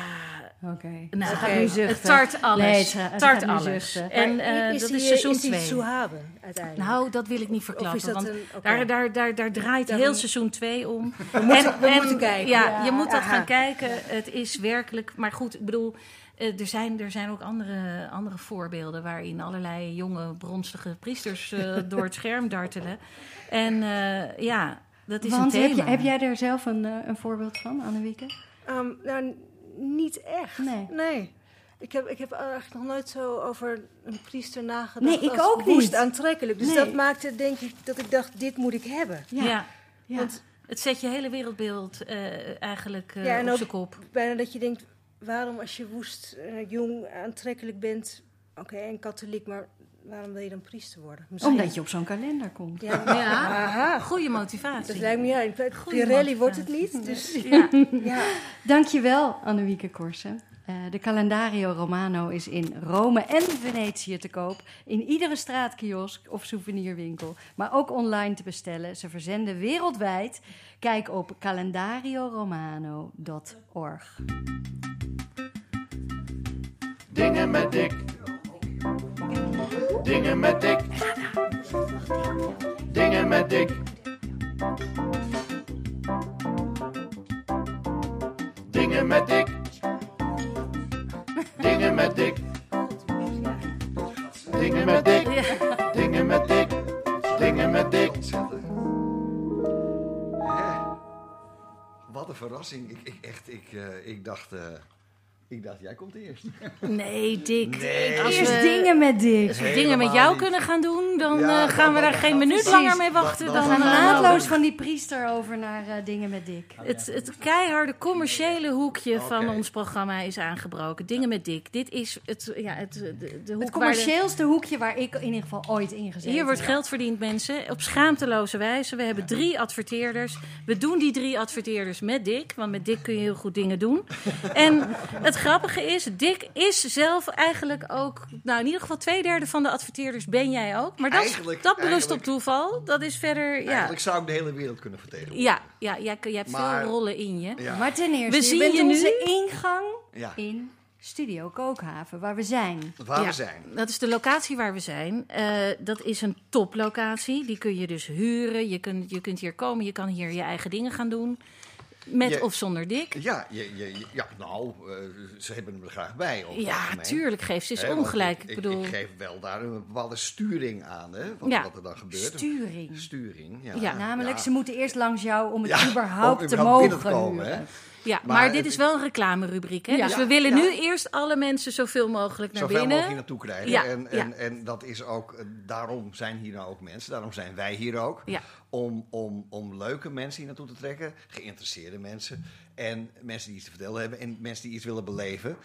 B: Oké.
C: nou,
B: Ze gaat nu
C: het
B: zuchten.
C: tart alles.
B: Nee, ze
C: tart alles. En eh,
F: is
C: dat
F: die,
C: is seizoen
F: is die
C: 2.
F: Souhaben uiteindelijk?
C: Nou, dat wil ik niet verklappen.
F: is
C: want
F: een...
C: daar, daar, daar, daar draait
F: Daarom-
C: heel seizoen 2 om.
F: We moeten, we moeten kijken.
C: Ja,
B: Ja,
C: je moet dat
F: aha.
C: gaan kijken. Het is werkelijk. Maar goed, ik bedoel. eh, Er zijn, er zijn ook andere, andere voorbeelden waarin allerlei jonge, bronstige priesters eh, door het scherm dartelen. En ja, dat is
B: Want
C: een
B: heb,
C: thema.
B: je, heb jij daar zelf een, eh, een voorbeeld van, Annemieke?
F: Ehm, nou, niet echt.
B: Nee.
F: Nee. Ik heb, ik heb eigenlijk nog nooit zo over een priester nagedacht.
B: Nee, ik
F: als
B: ook
F: woest
B: niet.
F: aantrekkelijk. Dus
B: Nee.
F: dat maakte denk ik dat ik dacht, dit moet ik hebben.
C: ja.
B: Ja.
F: Want
C: het zet je hele wereldbeeld eh, eigenlijk eh,
F: Ja, en
C: op zijn kop.
F: bijna dat je denkt, waarom als je woest, jong, aantrekkelijk bent... Oké, en katholiek, maar waarom wil je dan priester worden? Misschien-
B: Omdat je op zo'n kalender komt.
F: Ja,
C: Ja.
F: Aha.
C: Goede motivatie.
F: Dat lijkt me, ja, Pirelli wordt het niet. Dus
C: Ja.
F: ja,
B: Dankjewel, Annemieke Korsen. Eh, de Calendario Romano is in Rome en Venetië te koop. In iedere straatkiosk of souvenirwinkel. Maar ook online te bestellen. Ze verzenden wereldwijd. Kijk op calendarioromano.org.
A: Dingen met dik. Dingen met dik. Dingen met dik. Dingen met dik. Dingen met dik. Dingen met dik. Dingen met dik. Dingen met dik.
I: Wat een verrassing. Ik, ik, echt, ik, eh, ik, dacht, eh, ik dacht, jij komt eerst.
C: Nee, Dick.
I: Nee.
C: Als
B: Eerst
C: we-
B: dingen met Dick.
C: Als we dingen met jou
I: niet.
C: kunnen gaan doen, dan
I: Ja,
C: eh, gaan
I: dan-
C: we daar
I: dan-
C: geen minuut
B: precies.
C: langer mee wachten.
I: Dan-
C: Dan,
B: We gaan
I: dan-
C: eh,
B: naadloos van die priester over naar eh, dingen met Dick.
C: Het, het keiharde commerciële hoekje van ons programma is aangebroken. Dingen met Dick. Dit is het, ja, het, de, de hoek
B: Het
C: waar de-
B: commercieelste hoekje waar ik in ieder geval ooit in gezeten
C: Hier wordt geld verdiend, mensen. Op schaamteloze wijze. We hebben drie adverteerders. We doen die drie adverteerders met Dick. Want met Dick kun je heel goed dingen doen. En het grappige is, Dick is zelf eigenlijk ook... Nou, in ieder geval twee derde van de adverteerders ben jij ook. Maar dat,
I: Eigenlijk-
C: dat berust
I: eigenlijk-
C: op toeval. Dat is verder... Ja,
I: Eigenlijk zou ik de hele wereld kunnen vertegenwoordigen.
C: ja, ja, jij, je hebt
I: Maar-
C: veel rollen in je.
I: Ja.
B: Maar ten eerste,
C: We
B: je
C: zien
B: bent
C: je nu-
B: onze ingang
I: Ja.
B: in Studio Kookhaven, waar we zijn.
I: Waar
C: Ja,
I: we zijn.
C: Dat is de locatie waar we zijn. Eh, dat is een toplocatie. Die kun je dus huren. Je kunt, je kunt hier komen. Je kan hier je eigen dingen gaan doen. Met
I: Je-
C: of zonder dik.
I: Ja, je, je, ja nou, eh, ze hebben hem er graag bij.
C: Ja,
I: algemeen.
C: tuurlijk. Geef ze
I: want
C: ongelijk.
I: Ik,
C: Ik bedoel,
I: ik geef wel daar een bepaalde sturing aan, hè, wat,
C: Ja.
I: wat er dan gebeurt.
B: Sturing.
I: Sturing, ja.
C: Ja.
B: Namelijk,
I: Ja.
B: ze moeten eerst langs jou om het überhaupt
I: om
B: te
I: überhaupt
B: mogen
I: komen.
C: Ja, maar,
I: maar
C: dit is wel een reclamerubriek. Hè?
B: Ja.
C: Dus we willen nu eerst alle mensen zoveel mogelijk naar
I: Zoveel
C: binnen.
I: mogelijk hier naartoe krijgen.
C: Ja,
I: en, en, en dat is ook, eh, daarom zijn hier nou ook mensen, daarom zijn wij hier ook. Om, om, om leuke mensen hier naartoe te trekken, geïnteresseerde mensen. En mensen die iets te vertellen hebben en mensen die iets willen beleven.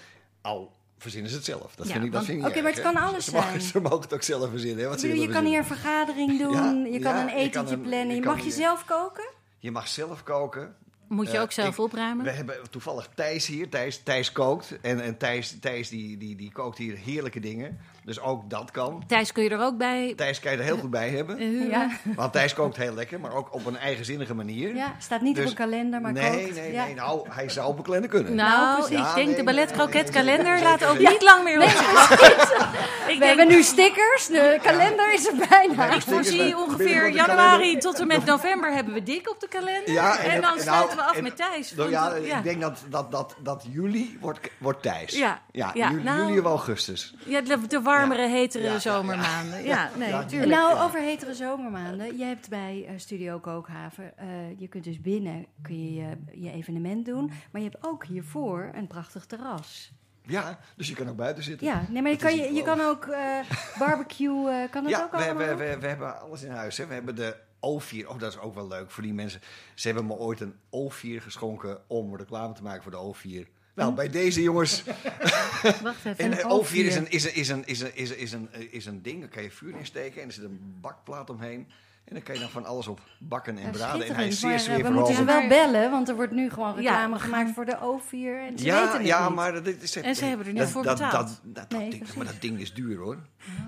I: Al verzinnen ze het zelf. Dat
C: Ja,
I: vind ik, dat vind ik
B: Oké, maar het
I: hè.
B: kan alles
I: ze mogen,
B: zijn.
I: Ze mogen het ook zelf verzinnen. Hè, wat
B: bedoel, je kan hier een vergadering doen,
I: Ja,
B: je kan
I: ja,
B: een etentje plannen.
I: je
B: Je mag je
I: hier-
B: zelf koken?
I: Je mag zelf koken.
C: Moet je
I: Eh,
C: ook zelf
I: ik-
C: opruimen.
I: We hebben toevallig Thijs hier. Thijs, Thijs kookt. En, en Thijs, Thijs die, die, die kookt hier heerlijke dingen. Dus ook dat kan.
C: Thijs kun je er ook bij
I: Thijs kan je er heel goed bij hebben.
C: eh.
B: Ja,
I: Want Thijs kookt heel lekker, maar ook op een eigenzinnige manier.
B: ja staat niet
I: Dus-
B: op een kalender, maar
I: nee,
B: kookt.
I: nee,
B: ja.
I: nee. Nou, hij zou op een kalender kunnen.
C: Nou,
B: precies.
C: ik denk
I: nee,
C: de ballet kroket
I: nee,
C: kalender laat ook niet lang meer op
B: We
C: denk,
B: hebben nu stickers, de kalender is er bijna.
C: ik voorzie ongeveer januari tot en met november hebben we dik op de kalender.
I: Ja,
C: en,
I: en-
C: dan
I: nou,
C: sluiten we af
I: en-
C: met Thijs.
I: Nou,
C: want,
I: ja,
C: ja.
I: ik denk dat, dat, dat, dat juli wordt, wordt Thijs.
C: Ja,
I: ja,
C: ja,
I: juli,
C: nou-
I: juli of augustus.
C: Ja, de, de warmere, hetere
I: Ja, ja, ja.
C: zomermaanden. Ja, nee,
I: Ja,
C: tuurlijk.
B: Nou, over hetere zomermaanden. Je hebt bij eh, Studio Kookhaven, eh, je kunt dus binnen kun je, je je evenement doen. Maar je hebt ook hiervoor een prachtig terras.
I: Ja, dus je kan ook buiten zitten.
B: Ja, nee, maar je kan, je, je kan ook eh, barbecue, eh, kan dat
I: Ja,
B: ook
I: we,
B: allemaal?
I: we, we, we hebben alles in huis. Hè. We hebben de O4. Oh, dat is ook wel leuk voor die mensen. Ze hebben me ooit een O4 geschonken om reclame te maken voor de O4. Nou, bij deze jongens.
C: Wacht even.
I: En
C: een
I: de O4
C: oogvier.
I: is een, is, een, is, een, is, een, is, een, is, een, is een ding. Daar kan je vuur in steken. En er zit een bakplaat omheen. En dan kan je dan van alles op bakken en
B: Ja,
I: braden. En hij is zeer
B: maar, eh, we moeten ze
I: sfeerverhogend.
B: wel bellen, want er wordt nu gewoon reclame gemaakt voor de O4. En ze
I: Ja,
B: weten het
I: ja
B: niet.
I: maar dat is...
C: En ze hebben er niet
I: dat,
C: voor
I: dat,
C: betaald.
I: Dat, dat, dat
B: Nee,
I: ding, maar dat ding is duur hoor.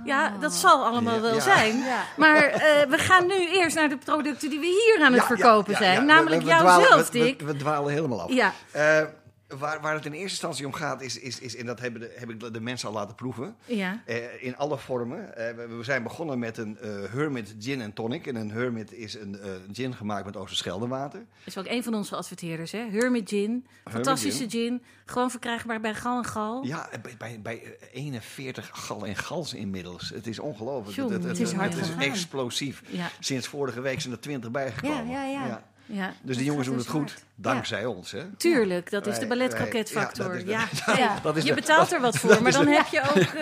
C: Ja, dat zal allemaal
I: Ja,
C: wel
I: ja.
C: zijn.
B: Ja.
C: Maar eh, we gaan nu eerst naar de producten die we hier aan het
I: Ja, ja,
C: verkopen
I: ja,
C: zijn. Namelijk
I: we, we dwalen-
C: jouzelf,
I: we- we-
C: Dick.
I: We, dwalen helemaal af.
C: Ja,
I: Eh, waar, waar het in eerste instantie om gaat, is, is, is en dat hebben de, heb ik de mensen al laten proeven,
C: ja.
I: eh, in alle vormen. Eh, we, we zijn begonnen met een eh, Hermit Gin en Tonic. En een Hermit is een gin gemaakt met Oosterscheldewater.
C: is ook een van onze adverteerders, hè? Hermit Gin. Fantastische gin. Gewoon verkrijgbaar bij Gal en Gal.
I: Ja, bij, bij, bij eh, 41 gal en gals inmiddels. Het is ongelooflijk. Het,
C: het
B: is hard
I: het is
B: gegaan.
I: explosief.
C: Ja,
I: Sinds vorige week zijn er 20 bijgekomen.
B: Ja, ja, ja.
C: ja.
I: Dus
B: Dat
I: de jongens doen het
B: dus
I: goed,
B: hard.
I: dankzij ons. Hè?
C: Tuurlijk, dat is de balletkroketfactor. Ja,
I: ja, dat is-
C: Ja. Je betaalt er wat voor, maar dan heb je ook...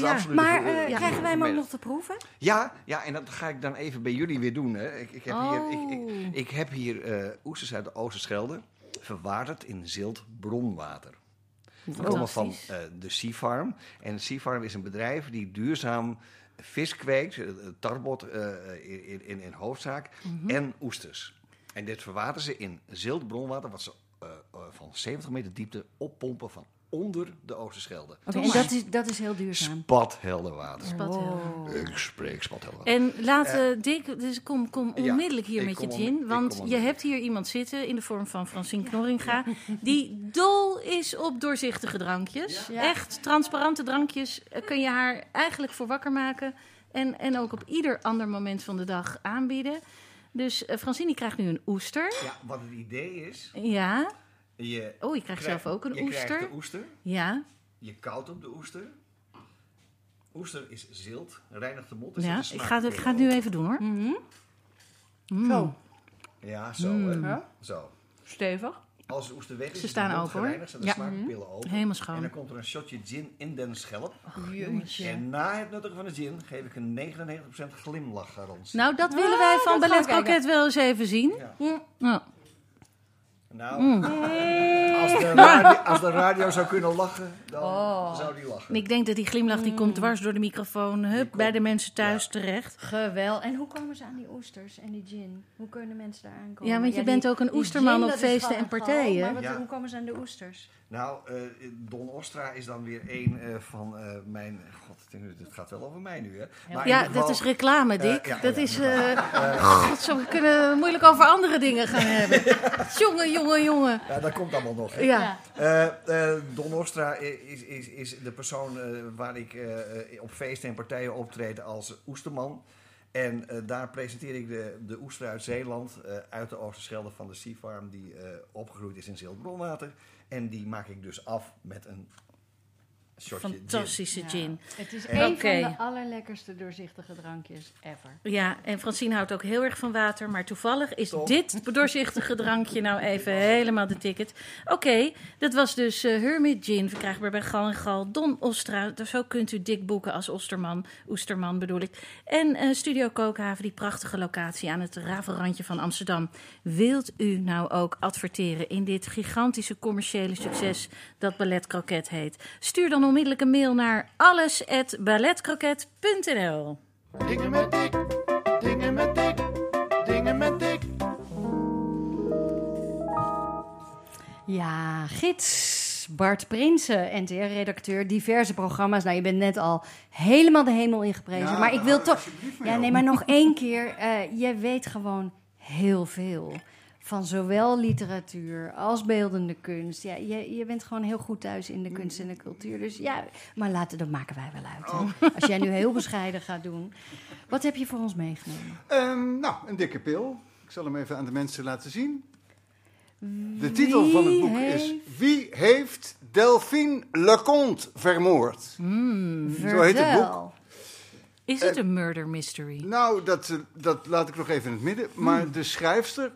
C: ja.
I: absolute
B: Maar eh,
C: Ja.
B: krijgen wij hem ook nog te proeven?
I: Ja, ja, en dat ga ik dan even bij jullie weer doen. Hè. Ik, ik, heb hier, ik, ik,
C: Oh.
I: ik heb hier eh, oesters uit de Oosterschelde, verwaterd in zilt bronwater. Die komen van de Sea Farm. En Sea Farm is een bedrijf die duurzaam vis kweekt, tarbot in, in, in hoofdzaak,
C: Mhm.
I: en oesters. En dit verwateren ze in zilt bronwater, wat ze eh, eh, van 70 meter diepte oppompen van onder de Oosterschelde.
B: Oké, en dat is, dat is heel duurzaam.
I: Spathelder water. Ik spreek spathelder water.
C: En laten Dick, dus kom, kom
I: Ja,
C: onmiddellijk hier met je gin. Want je hebt hier iemand zitten in de vorm van Francine Knorringa. Die dol is op doorzichtige drankjes.
B: Ja.
C: Echt transparante drankjes eh, kun je haar eigenlijk voor wakker maken. En, en ook op ieder ander moment van de dag aanbieden. Dus eh, Francine die krijgt nu een oester.
I: Ja, wat het idee is,
C: Ja.
I: je
C: Oh, je krijgt zelf ook een
I: je
C: oester.
I: krijgt de oester,
C: Ja.
I: je koudt op de oester. Oester is zilt, reinigt de mond.
C: ja. Ik ga, het, ik ga het nu even doen hoor.
B: Mhm.
C: Mm.
B: Zo.
I: Ja, zo.
C: Mm.
I: hè. Zo.
C: Stevig.
I: Als de oester weg is,
C: Ze
I: is
C: staan
I: mond
C: open, hoor.
I: gereinigd, zijn de
C: Ja.
I: smaakpillen open.
C: Helemaal schoon.
I: En dan komt er een shotje gin in den schelp. En na het nuttigen van de gin geef ik een 99% glimlachgarantie.
C: Nou, dat willen wij van Ballet wel eens even zien.
I: Ja.
C: Nou, Mm.
I: als, de radio, als de radio zou kunnen lachen, dan
B: Oh.
I: zou die lachen.
C: ik denk dat die glimlach die komt dwars door de microfoon. Hup, bij de mensen thuis
I: ja.
C: terecht.
B: Geweldig. En hoe komen ze aan die oesters en die gin? Hoe kunnen mensen daar aankomen?
C: Ja, want je
B: die-
C: bent ook een oesterman
B: gin,
C: op
B: dat
C: feesten en partijen.
B: Maar wat-
I: Ja.
B: hoe komen ze aan de oesters?
I: Nou, eh, Don Ostra is dan weer een eh, van eh, mijn... God, ik denk, dit gaat wel over mij nu, hè? Maar in
C: Ja,
I: ieder
C: dat
I: geval-
C: is reclame, Dick.
I: Ja,
C: dat
I: oh ja,
C: is... eh God, zo we kunnen moeilijk over andere dingen gaan hebben. jongen, jongen, jongen.
I: Ja, dat komt allemaal nog. hè.
C: Ja.
I: Eh, eh, Don Ostra is, is, is de persoon eh, waar ik op feesten en partijen optreed als oesterman. En daar presenteer ik de, de oester uit Zeeland, uit de Oosterschelde van de Sea Farm, die opgegroeid is in Ziltbronwater. En die maak ik dus af met een shotje gin.
C: Fantastische
B: Ja.
C: gin.
B: Het is
C: Oké.
B: van de allerlekkerste doorzichtige drankjes ever.
C: Ja, en Francine houdt ook heel erg van water. Maar toevallig is
I: Top.
C: dit doorzichtige drankje nou even helemaal de ticket. Oké, dat was dus eh, Hermit Gin, verkrijgbaar bij Gal en Gal. Don Ostra, dus zo kunt u dik boeken als Osterman. Oesterman bedoel ik. En eh, Studio Kookhaven, die prachtige locatie aan het ravelrandje van Amsterdam. Wilt u nou ook adverteren in dit gigantische commerciële succes dat Ballet Croquet heet? Stuur dan onmiddellijk een mail naar alles@balletcroquet.nl.
A: Dingen met dik, dingen met dik, dingen met dik.
B: Ja, gids Bart Prinsen, NTR-redacteur, diverse programma's. Nou, je bent net al helemaal de hemel ingeprezen.
E: Ja,
B: maar ik wil
E: ik
B: toch... Ja, nee, maar nog één keer. eh jij weet gewoon heel veel. Van zowel literatuur als beeldende kunst. Ja, je, je bent gewoon heel goed thuis in de kunst en de cultuur. Dus ja, maar laten, dat maken wij wel uit.
E: Oh.
B: hè. Als jij nu heel bescheiden gaat doen. Wat heb je voor ons meegenomen?
E: Ehm, nou, een dikke pil. Ik zal hem even aan de mensen laten zien. De titel van het boek is Wie heeft Delphine Leconte vermoord? Zo heet het boek.
C: Is het een murder mystery?
E: Nou, dat, eh, dat laat ik nog even in het midden. Maar
B: Hmm.
E: de schrijfster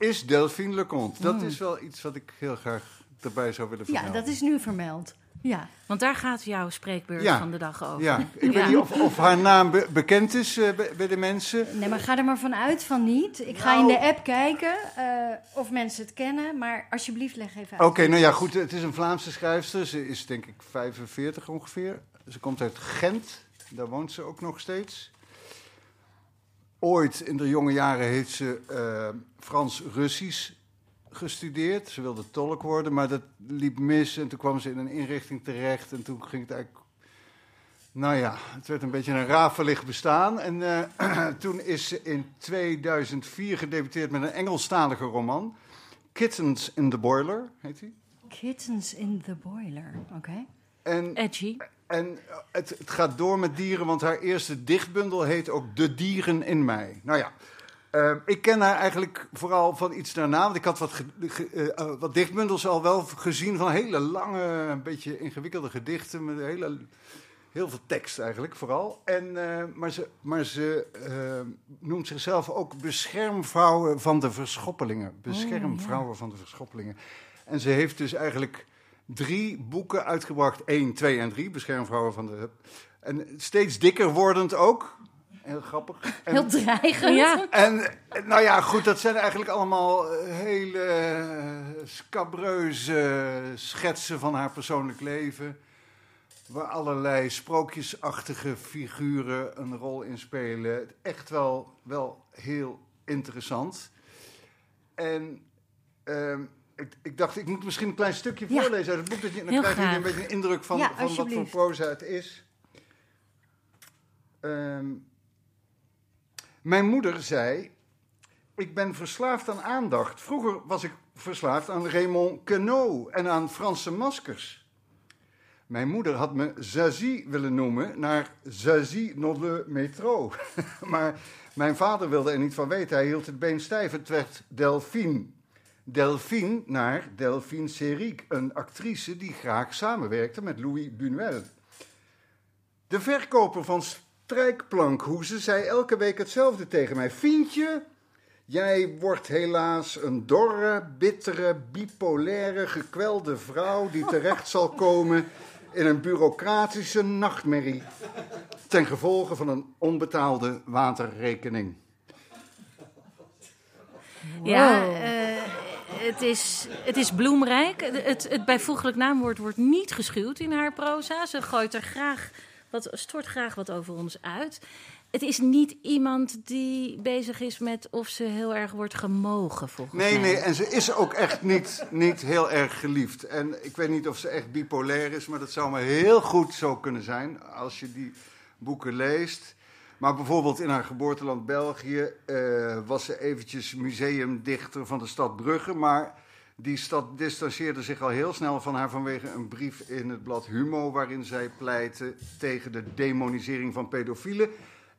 E: is Delphine Leconte. Dat is wel iets wat ik heel graag erbij zou willen
B: Ja,
E: vermelden.
B: dat is nu vermeld. Ja.
C: Want daar gaat jouw spreekbeurt
E: Ja.
C: van de dag over.
E: Ja, ik
C: Ja.
E: weet niet of, of haar naam be- bekend is eh, bij, bij de mensen.
B: Nee, maar ga er maar vanuit van niet. Ik ga
E: Nou-
B: in de app kijken eh, of mensen het kennen. Maar alsjeblieft, leg even uit.
E: Oké, nou ja, goed. Het is een Vlaamse schrijfster. Ze is denk ik 45 ongeveer. Ze komt uit Gent. Daar woont ze ook nog steeds. Ooit in de jonge jaren heeft ze eh, Frans-Russisch gestudeerd. Ze wilde tolk worden, maar dat liep mis. En toen kwam ze in een inrichting terecht. En toen ging het eigenlijk... Nou ja, het werd een beetje een rafelig bestaan. En eh, toen is ze in 2004 gedebuteerd met een Engelstalige roman. Kittens in the Boiler, heet die.
B: Kittens in the boiler. Oké.
E: En
C: Edgy.
E: En het, het gaat door met dieren, want haar eerste dichtbundel heet ook De Dieren in Mij. Nou ja, eh, ik ken haar eigenlijk vooral van iets daarna. Want ik had wat, ge- eh, eh, wat dichtbundels al wel gezien van hele lange, een beetje ingewikkelde gedichten. Met hele, heel veel tekst eigenlijk vooral. En, eh, maar ze, maar ze eh, noemt zichzelf ook beschermvrouwen van de verschoppelingen. Beschermvrouwen van de verschoppelingen. En ze heeft dus eigenlijk drie boeken uitgebracht. 1, 2 en 3, Beschermvrouwen van de... En steeds dikker wordend ook. Heel grappig. En,
B: Heel dreigend.
C: Ja.
E: en nou ja, goed, dat zijn eigenlijk allemaal eh, hele eh, scabreuze schetsen van haar persoonlijk leven. Waar allerlei sprookjesachtige figuren een rol in spelen. Echt wel, wel heel interessant. En ehm, ik, ik dacht, ik moet misschien een klein stukje
B: Ja.
E: voorlezen uit het boek. Dat je, dan
C: Heel
E: krijg je een beetje een indruk van,
B: Ja,
E: van wat voor proza het is. Ehm, mijn moeder zei: Ik ben verslaafd aan aandacht. Vroeger was ik verslaafd aan Raymond Queneau en aan Franse maskers. Mijn moeder had me Zazie willen noemen naar Zazie dans le métro. maar mijn vader wilde er niet van weten. Hij hield het been stijf. Het werd Delphine. Delphine naar Delphine Seyrig, een actrice die graag samenwerkte met Louis Buñuel. De verkoper van strijkplankhoezen zei elke week hetzelfde tegen mij. Fientje, jij wordt helaas een dorre, bittere, bipolaire, gekwelde vrouw die terecht zal komen in een bureaucratische nachtmerrie ten gevolge van een onbetaalde waterrekening.
C: Ja, eh, het, is, het is bloemrijk. Het, het, bijvoeglijk naamwoord wordt niet geschuwd in haar proza. Ze gooit er graag wat, stort graag wat over ons uit. Het is niet iemand die bezig is met of ze heel erg wordt gemogen, volgens
E: Nee,
C: mij.
E: nee, en ze is ook echt niet, niet heel erg geliefd. En ik weet niet of ze echt bipolair is, maar dat zou maar heel goed zo kunnen zijn als je die boeken leest. Maar bijvoorbeeld in haar geboorteland België eh, was ze eventjes museumdichter van de stad Brugge. Maar die stad distancieerde zich al heel snel van haar vanwege een brief in het blad Humo... waarin zij pleitte tegen de demonisering van pedofielen.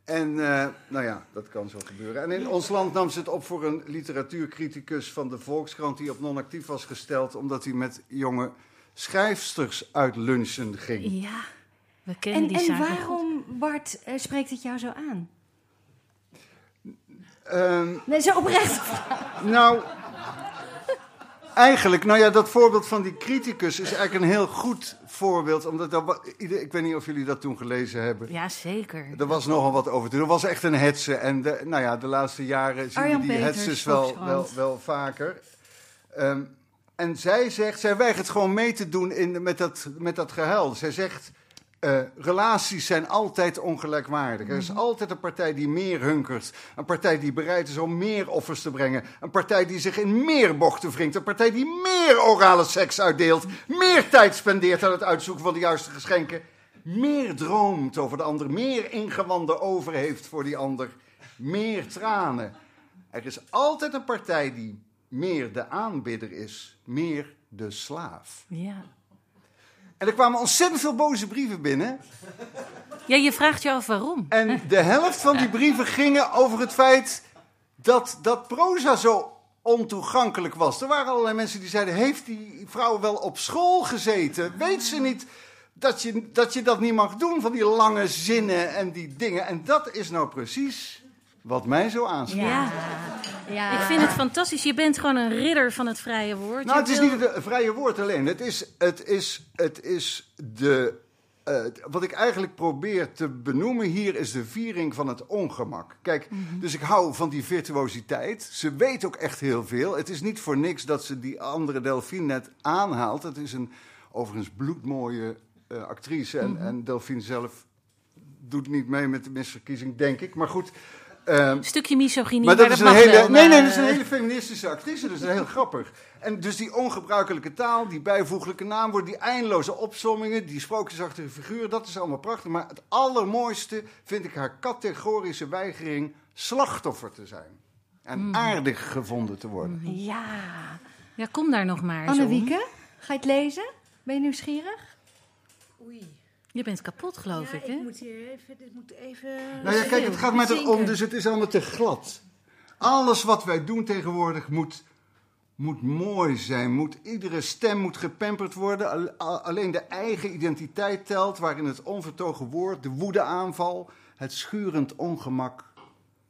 E: En eh, nou ja, dat kan zo gebeuren. En in ons land nam ze het op voor een literatuurcriticus van de Volkskrant... die op non-actief was gesteld omdat hij met jonge schrijfsters uit lunchen ging.
C: Ja, we kennen
B: En,
C: die
B: en
C: goed.
B: waarom, Bart, eh, spreekt het jou zo aan?
E: Ehm,
B: Nee, zo oprecht.
E: nou, eigenlijk, nou ja, dat voorbeeld van die criticus is eigenlijk een heel goed voorbeeld. Omdat dat, ik weet niet of jullie dat toen gelezen hebben.
C: Ja, zeker.
E: Er was nogal wat over te doen. Er was echt een hetze. En de, nou ja, de laatste jaren zien
B: Arjan
E: we die hetses wel, wel, wel vaker. Ehm, en zij zegt, zij weigert gewoon mee te doen in, met, dat, met dat gehuil. Zij zegt, eh, relaties zijn altijd ongelijkwaardig. Er is altijd een partij die meer hunkert. Een partij die bereid is om meer offers te brengen. Een partij die zich in meer bochten wringt. Een partij die meer orale seks uitdeelt. Meer tijd spendeert aan het uitzoeken van de juiste geschenken. Meer droomt over de ander. Meer ingewanden over heeft voor die ander. Meer tranen. Er is altijd een partij die meer de aanbidder is. Meer de slaaf.
C: Ja.
E: En er kwamen ontzettend veel boze brieven binnen.
C: ja, je vraagt je af waarom.
E: En de helft van die brieven gingen over het feit dat, dat proza zo ontoegankelijk was. Er waren allerlei mensen die zeiden: Heeft die vrouw wel op school gezeten? Weet ze niet dat je, dat je dat niet mag doen van die lange zinnen en die dingen? En dat is nou precies wat mij zo aanspreekt.
C: Ja.
B: Ja.
C: Ik vind het fantastisch. Je bent gewoon een ridder van het vrije woord.
E: Nou,
C: Je
E: het is
C: wil-
E: niet het vrije woord alleen. Het is, het is, het is de. eh, wat ik eigenlijk probeer te benoemen hier is de viering van het ongemak. Kijk, dus ik hou van die virtuositeit. Ze weet ook echt heel veel. Het is niet voor niks dat ze die andere Delphine net aanhaalt. Het is een overigens bloedmooie eh, actrice. En, en Delphine zelf doet niet mee met de misverkiezing, denk ik. Maar goed. Ehm,
C: Een stukje misogynie,
E: maar
C: maar,
E: dat is
C: dat
E: een hele.
C: wel,
E: nee, nee,
C: maar,
E: dat is een
C: eh,
E: hele feministische actrice. Dat is heel grappig. En dus die ongebruikelijke taal, die bijvoeglijke naamwoorden, die eindeloze opsommingen, die sprookjesachtige figuren, dat is allemaal prachtig. Maar het allermooiste vind ik haar categorische weigering slachtoffer te zijn. En
C: Hmm.
E: aardig gevonden te worden.
B: Ja.
C: Ja, kom daar nog maar eens om.
B: Annewieke, ga je het lezen? Ben je nieuwsgierig?
F: Oei.
C: Je bent kapot, geloof
F: Ja,
C: ik, hè?
F: ik moet hier even... Dit moet even
E: Nou ja, kijk, het gaat mij erom, dus het is allemaal te glad. Alles wat wij doen tegenwoordig moet, moet mooi zijn. Moet, iedere stem moet gepamperd worden. Al- al- alleen de eigen identiteit telt, waarin het onvertogen woord, de woedeaanval, het schurend ongemak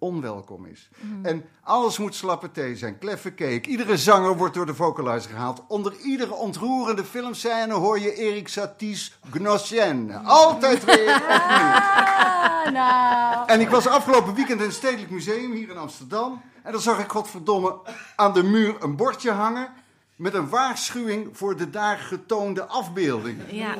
E: onwelkom is. En alles moet slappe thee zijn, kleffe cake. Iedere zanger wordt door de vocalizer gehaald. Onder iedere ontroerende filmscène hoor je Erik Satie's Gnossienne. Altijd weer opnieuw.
B: Ah, nou.
E: En ik was afgelopen weekend in het Stedelijk Museum hier in Amsterdam. En dan zag ik, godverdomme, aan de muur een bordje hangen. Met een waarschuwing voor de daar getoonde afbeeldingen.
C: Ja.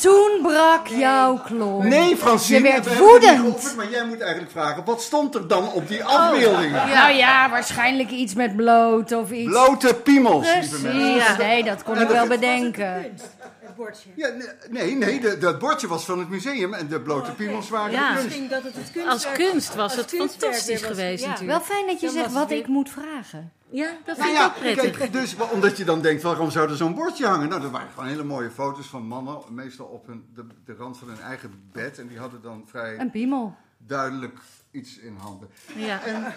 B: Toen brak jouw klomp.
E: Nee, Francine,
B: Je werd woedend.
E: geoefend, maar jij moet eigenlijk vragen: wat stond er dan op die afbeeldingen?
B: Nou ja, waarschijnlijk iets met bloot of iets.
E: Blote piemels, lieve mensen.
B: Precies. Nee, dat kon
E: En
B: ik wel bedenken.
F: Het bordje.
E: Ja, nee, nee, de, dat bordje was van het museum en de blote piemels waren
C: Ja.
E: kunst.
F: Misschien dat het het kunstwerk...
C: Als kunst was
F: als
C: het fantastisch
F: was-
C: geweest
F: ja.
C: natuurlijk.
B: Wel fijn dat je
F: Dan
B: zegt wat
F: weer-
B: ik moet vragen.
C: Ja, dat
E: Nou
C: vind ik
E: ja,
C: ook prettig.
E: kijk, dus, omdat je dan denkt, waarom zou er zo'n bordje hangen? Nou, dat waren gewoon hele mooie foto's van mannen, meestal op hun, de, de rand van hun eigen bed. En die hadden dan vrij
B: Een piemel.
E: duidelijk iets in handen.
C: Ja.
E: En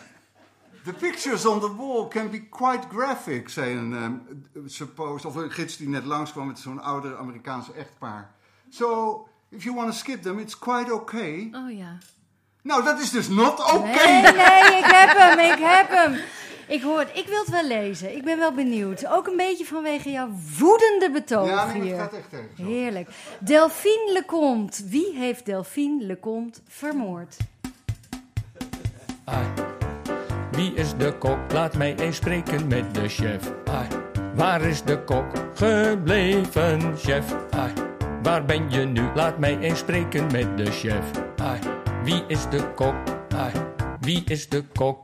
E: the pictures on the wall can be quite graphic, zei een um, suppose, of een gids die net langskwam met zo'n ouder Amerikaanse echtpaar. So, if you want to skip them, it's quite okay.
C: Oh ja.
E: Nou, dat is dus not okay.
B: Nee, nee, ik heb hem, ik heb hem. Ik hoor het, ik wil het wel lezen. Ik ben wel benieuwd. Ook een beetje vanwege jouw woedende betoog
E: Ja, nee,
B: hier.
E: gaat echt ergens.
B: Heerlijk. Delphine Lecomte. Wie heeft Delphine Lecomte vermoord?
G: Ai. Wie is de kok? Laat mij eens spreken met de chef. Ai. Waar is de kok gebleven, chef? Ai. Waar ben je nu? Laat mij eens spreken met de chef. Ai. Wie is de kok? Wie is de kok?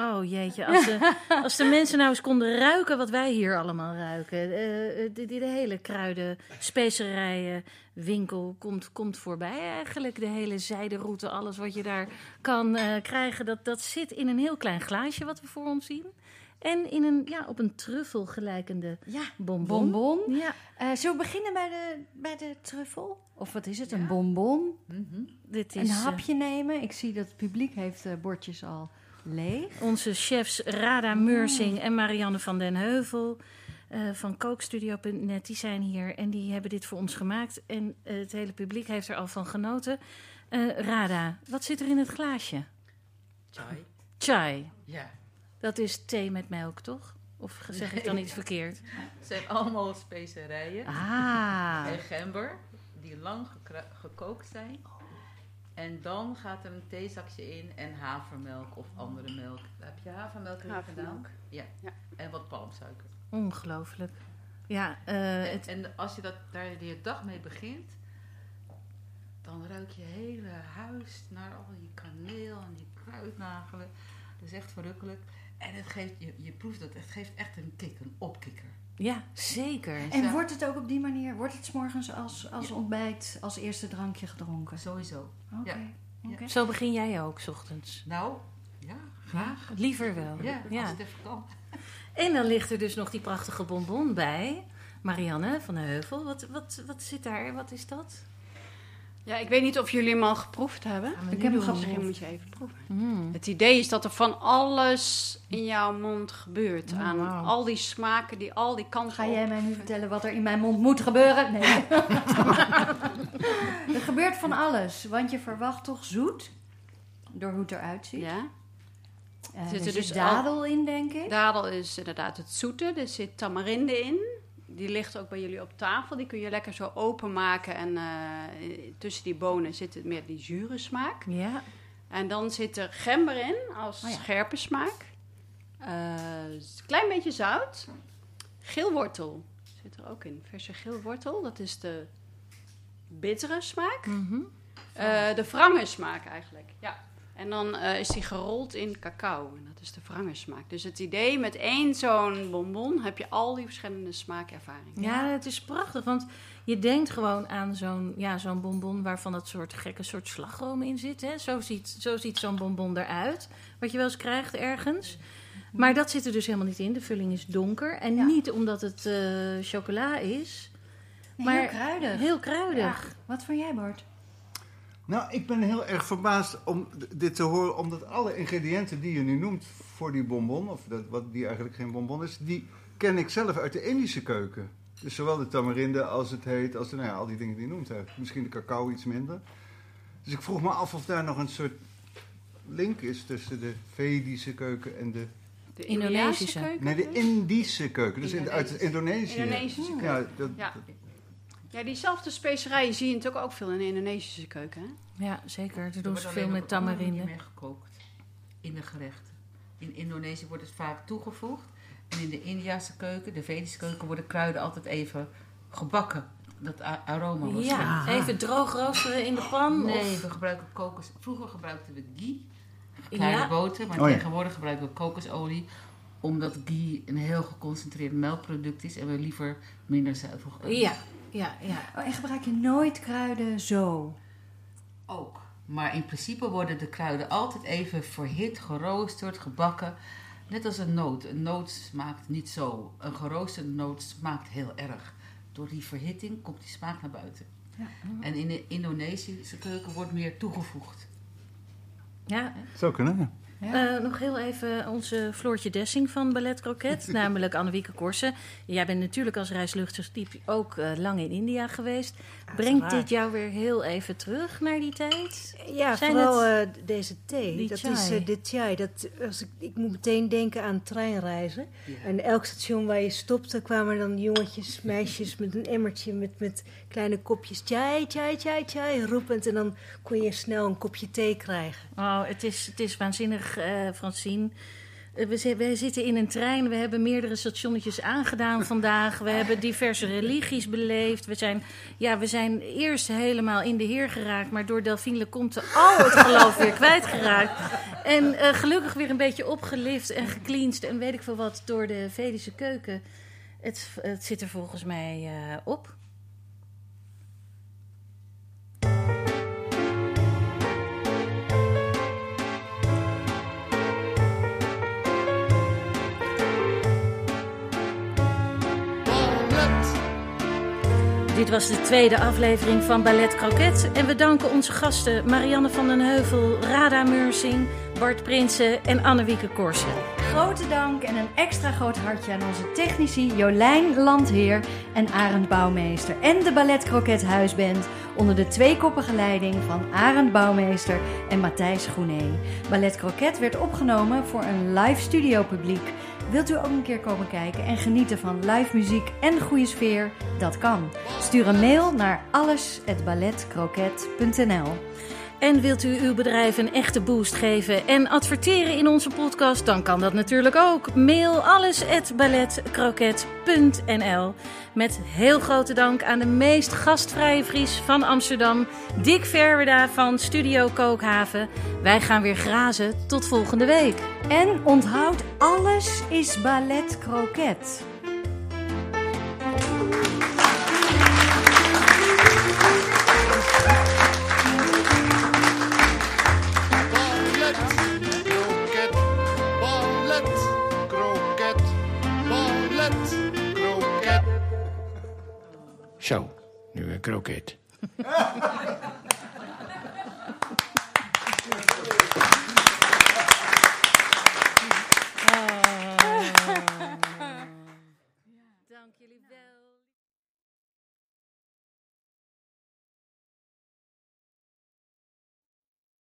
C: Oh jeetje, als de, als de mensen nou eens konden ruiken wat wij hier allemaal ruiken. Eh, eh, die, die de hele kruiden, specerijen winkel komt, komt voorbij eigenlijk. De hele zijderoute, alles wat je daar kan eh, krijgen, dat, dat zit in een heel klein glaasje wat we voor ons zien. En in een, ja, op een truffel gelijkende
B: Ja,
C: bonbon.
B: bonbon.
C: Ja,
B: Eh, zullen we beginnen bij de, bij de truffel? Of wat is het? Een bonbon?
C: dit is
B: Een
C: eh,
B: hapje nemen? Ik zie dat het publiek heeft de bordjes al leeg.
C: onze chefs Rada Meursing en Marianne van den Heuvel eh, van kookstudio.net. Die zijn hier en die hebben dit voor ons gemaakt. En eh, het hele publiek heeft er al van genoten. Eh, Rada, wat zit er in het glaasje?
D: Chai.
C: Chai.
D: Ja.
C: Dat is thee met melk, toch? Of zeg ik dan iets verkeerd?
D: Het zijn allemaal specerijen.
C: Ah,
D: En gember, die lang gekookt zijn. En dan gaat er een theezakje in en havermelk of andere melk. Heb je havermelk erin gedaan?
H: Havermelk.
D: Ja.
H: Ja.
D: En wat palmsuiker.
C: ongelooflijk. Ja, eh,
D: En,
C: het,
D: en als je dat, daar je dag mee begint, dan ruik je hele huis naar al die kaneel en die kruidnagelen. Dat is echt verrukkelijk. En het geeft, je, je proeft dat, het geeft echt een kick, een opkikker.
C: Ja, zeker.
B: En
D: Ja.
B: wordt het ook op die manier, wordt het 's morgens als, als ontbijt, als eerste drankje gedronken?
D: Sowieso.
B: Oké.
D: Ja.
B: oké.
C: Zo begin jij ook, 's ochtends.
D: Nou, ja, graag.
C: Liever wel.
D: Ja,
C: ja.
D: als het even kan.
C: En dan ligt er dus nog die prachtige bonbon bij. Marianne van de Heuvel, wat, wat, wat zit daar? Wat is dat?
H: Ja, ik weet niet of jullie hem al geproefd hebben.
B: Ik heb hem
H: Misschien
B: geproefd.
H: moet je even proeven.
C: Mm.
H: Het idee is dat er van alles in jouw mond gebeurt.
C: Oh,
H: aan al die smaken, die al die kanten
B: Ga jij mij nu vertellen wat er in mijn mond moet gebeuren? Nee. er gebeurt van alles, want je verwacht toch zoet, door hoe het eruit ziet.
H: Ja.
B: Eh, er
H: Zit er
B: zit
H: dus
B: dadel in, denk ik.
H: Dadel is inderdaad het zoete. Er zit tamarinde in. Die ligt ook bij jullie op tafel. Die kun je lekker zo openmaken. En eh, tussen die bonen zit het meer die zure smaak.
C: Ja.
H: En dan zit er gember in als
B: Oh ja.
H: scherpe smaak. Eh, een klein beetje zout. Geelwortel zit er ook in. Verse geelwortel. Dat is de bittere smaak.
C: Mhm.
H: Eh, de wrangensmaak eigenlijk, ja. En dan eh, is die gerold in cacao. En dat is de wrangensmaak. Dus het idee met één zo'n bonbon heb je al die verschillende smaakervaringen.
C: Ja, het is prachtig, want je denkt gewoon aan zo'n ja, zo'n bonbon waarvan dat soort gekke soort slagroom in zit. Hè? Zo ziet, zo ziet zo'n bonbon eruit, wat je wel eens krijgt ergens. Maar dat zit er dus helemaal niet in. De vulling is donker. En
B: Ja.
C: niet omdat het eh, chocola is, maar
B: heel kruidig.
C: heel kruidig.
B: Ja. Wat vond jij, Bart?
E: Nou, ik ben heel erg verbaasd om dit te horen, omdat alle ingrediënten die je nu noemt voor die bonbon, of dat, wat die eigenlijk geen bonbon is, die ken ik zelf uit de Indische keuken. Dus zowel de tamarinde als het heet, als de, nou ja, al die dingen die je noemt. Hè. Misschien de cacao iets minder. Dus ik vroeg me af of daar nog een soort link is tussen de Vedische keuken en de...
H: De
C: Indonesische.
H: keuken?
E: Nee, de Indische keuken. Dus in, uit Indonesië.
H: Indonesische keuken.
E: Ja, dat,
H: Ja. Ja, diezelfde specerijen zie je natuurlijk ook veel in de Indonesische keuken. Hè?
C: Ja, zeker. Daar
D: Er
C: doen ze veel met tamarinde.
D: manier mee gekookt in de gerechten. In Indonesië wordt het vaak toegevoegd. En in de Indiase keuken, de Vedische keuken, worden kruiden altijd even gebakken. Dat aroma wordt
C: Ja, even droog roosteren in de pan.
D: Nee,
C: of-
D: we gebruiken kokos. Vroeger gebruikten we ghee, kleine
C: Ja.
D: boter, maar
E: Oh ja.
D: tegenwoordig gebruiken we kokosolie omdat ghee een heel geconcentreerd melkproduct is en we liever minder zuivel gebruiken.
C: Ja, ja, ja.
B: Oh, en gebruik je nooit kruiden zo?
D: Ook. Maar in principe worden de kruiden altijd even verhit, geroosterd, gebakken. Net als een noot. Een noot smaakt niet zo. Een geroosterde noot smaakt heel erg. Door die verhitting komt die smaak naar buiten. En in de Indonesische keuken wordt meer toegevoegd.
C: ja.
E: zou kunnen, ja.
C: Eh, nog heel even onze Floortje Dessing van Ballet Croquet, namelijk Annewieke Korsen. Jij bent natuurlijk als reisluchtigstype ook eh, lang in India geweest. Brengt dit jou weer heel even terug naar die tijd?
F: Ja,
C: Zijn
F: vooral
C: het
F: eh, deze thee.
C: die
F: dat
C: chai?
F: is de chai. Dat, als ik, ik moet meteen denken aan treinreizen. En elk station waar je stopte kwamen dan jongetjes, meisjes met een emmertje met, met kleine kopjes chai, chai, chai, chai, roepend. En dan kon je snel een kopje thee krijgen.
C: Oh, het is, het is waanzinnig, eh Francine. Eh, We, we zitten in een trein, we hebben meerdere stationnetjes aangedaan vandaag. We hebben diverse religies beleefd. We zijn, ja, we zijn eerst helemaal in de Heer geraakt, maar door Delphine Leconte al het geloof weer kwijtgeraakt. En eh, gelukkig weer een beetje opgelift en gecleansed en weet ik veel wat door de Vedische keuken. Het, het zit er volgens mij op. Dit was de tweede aflevering van Ballet Croquet. En we danken onze gasten Marianne van den Heuvel, Rada Meursing, Bart Prinsen en Annewieke Korsen.
B: Grote dank en een extra groot hartje aan onze technici Jolijn Landheer en Arend Bouwmeester. En de Ballet Croquet Huisband onder de tweekoppige leiding van Arend Bouwmeester en Matthijs Groenee. Ballet Croquet werd opgenomen voor een live studio publiek. Wilt u ook een keer komen kijken en genieten van live muziek en goede sfeer? Dat kan. Stuur een mail naar alles@balletcroquet.nl.
C: En wilt u uw bedrijf een echte boost geven en adverteren in onze podcast? Dan kan dat natuurlijk ook. Mail alles@balletcroquet.nl. Met heel grote dank aan de meest gastvrije Fries van Amsterdam, Dick Verwerda van Studio Kookhaven. Wij gaan weer grazen. Tot volgende week.
B: En onthoud, alles is ballet croquet.
G: Zo, nu een kroket.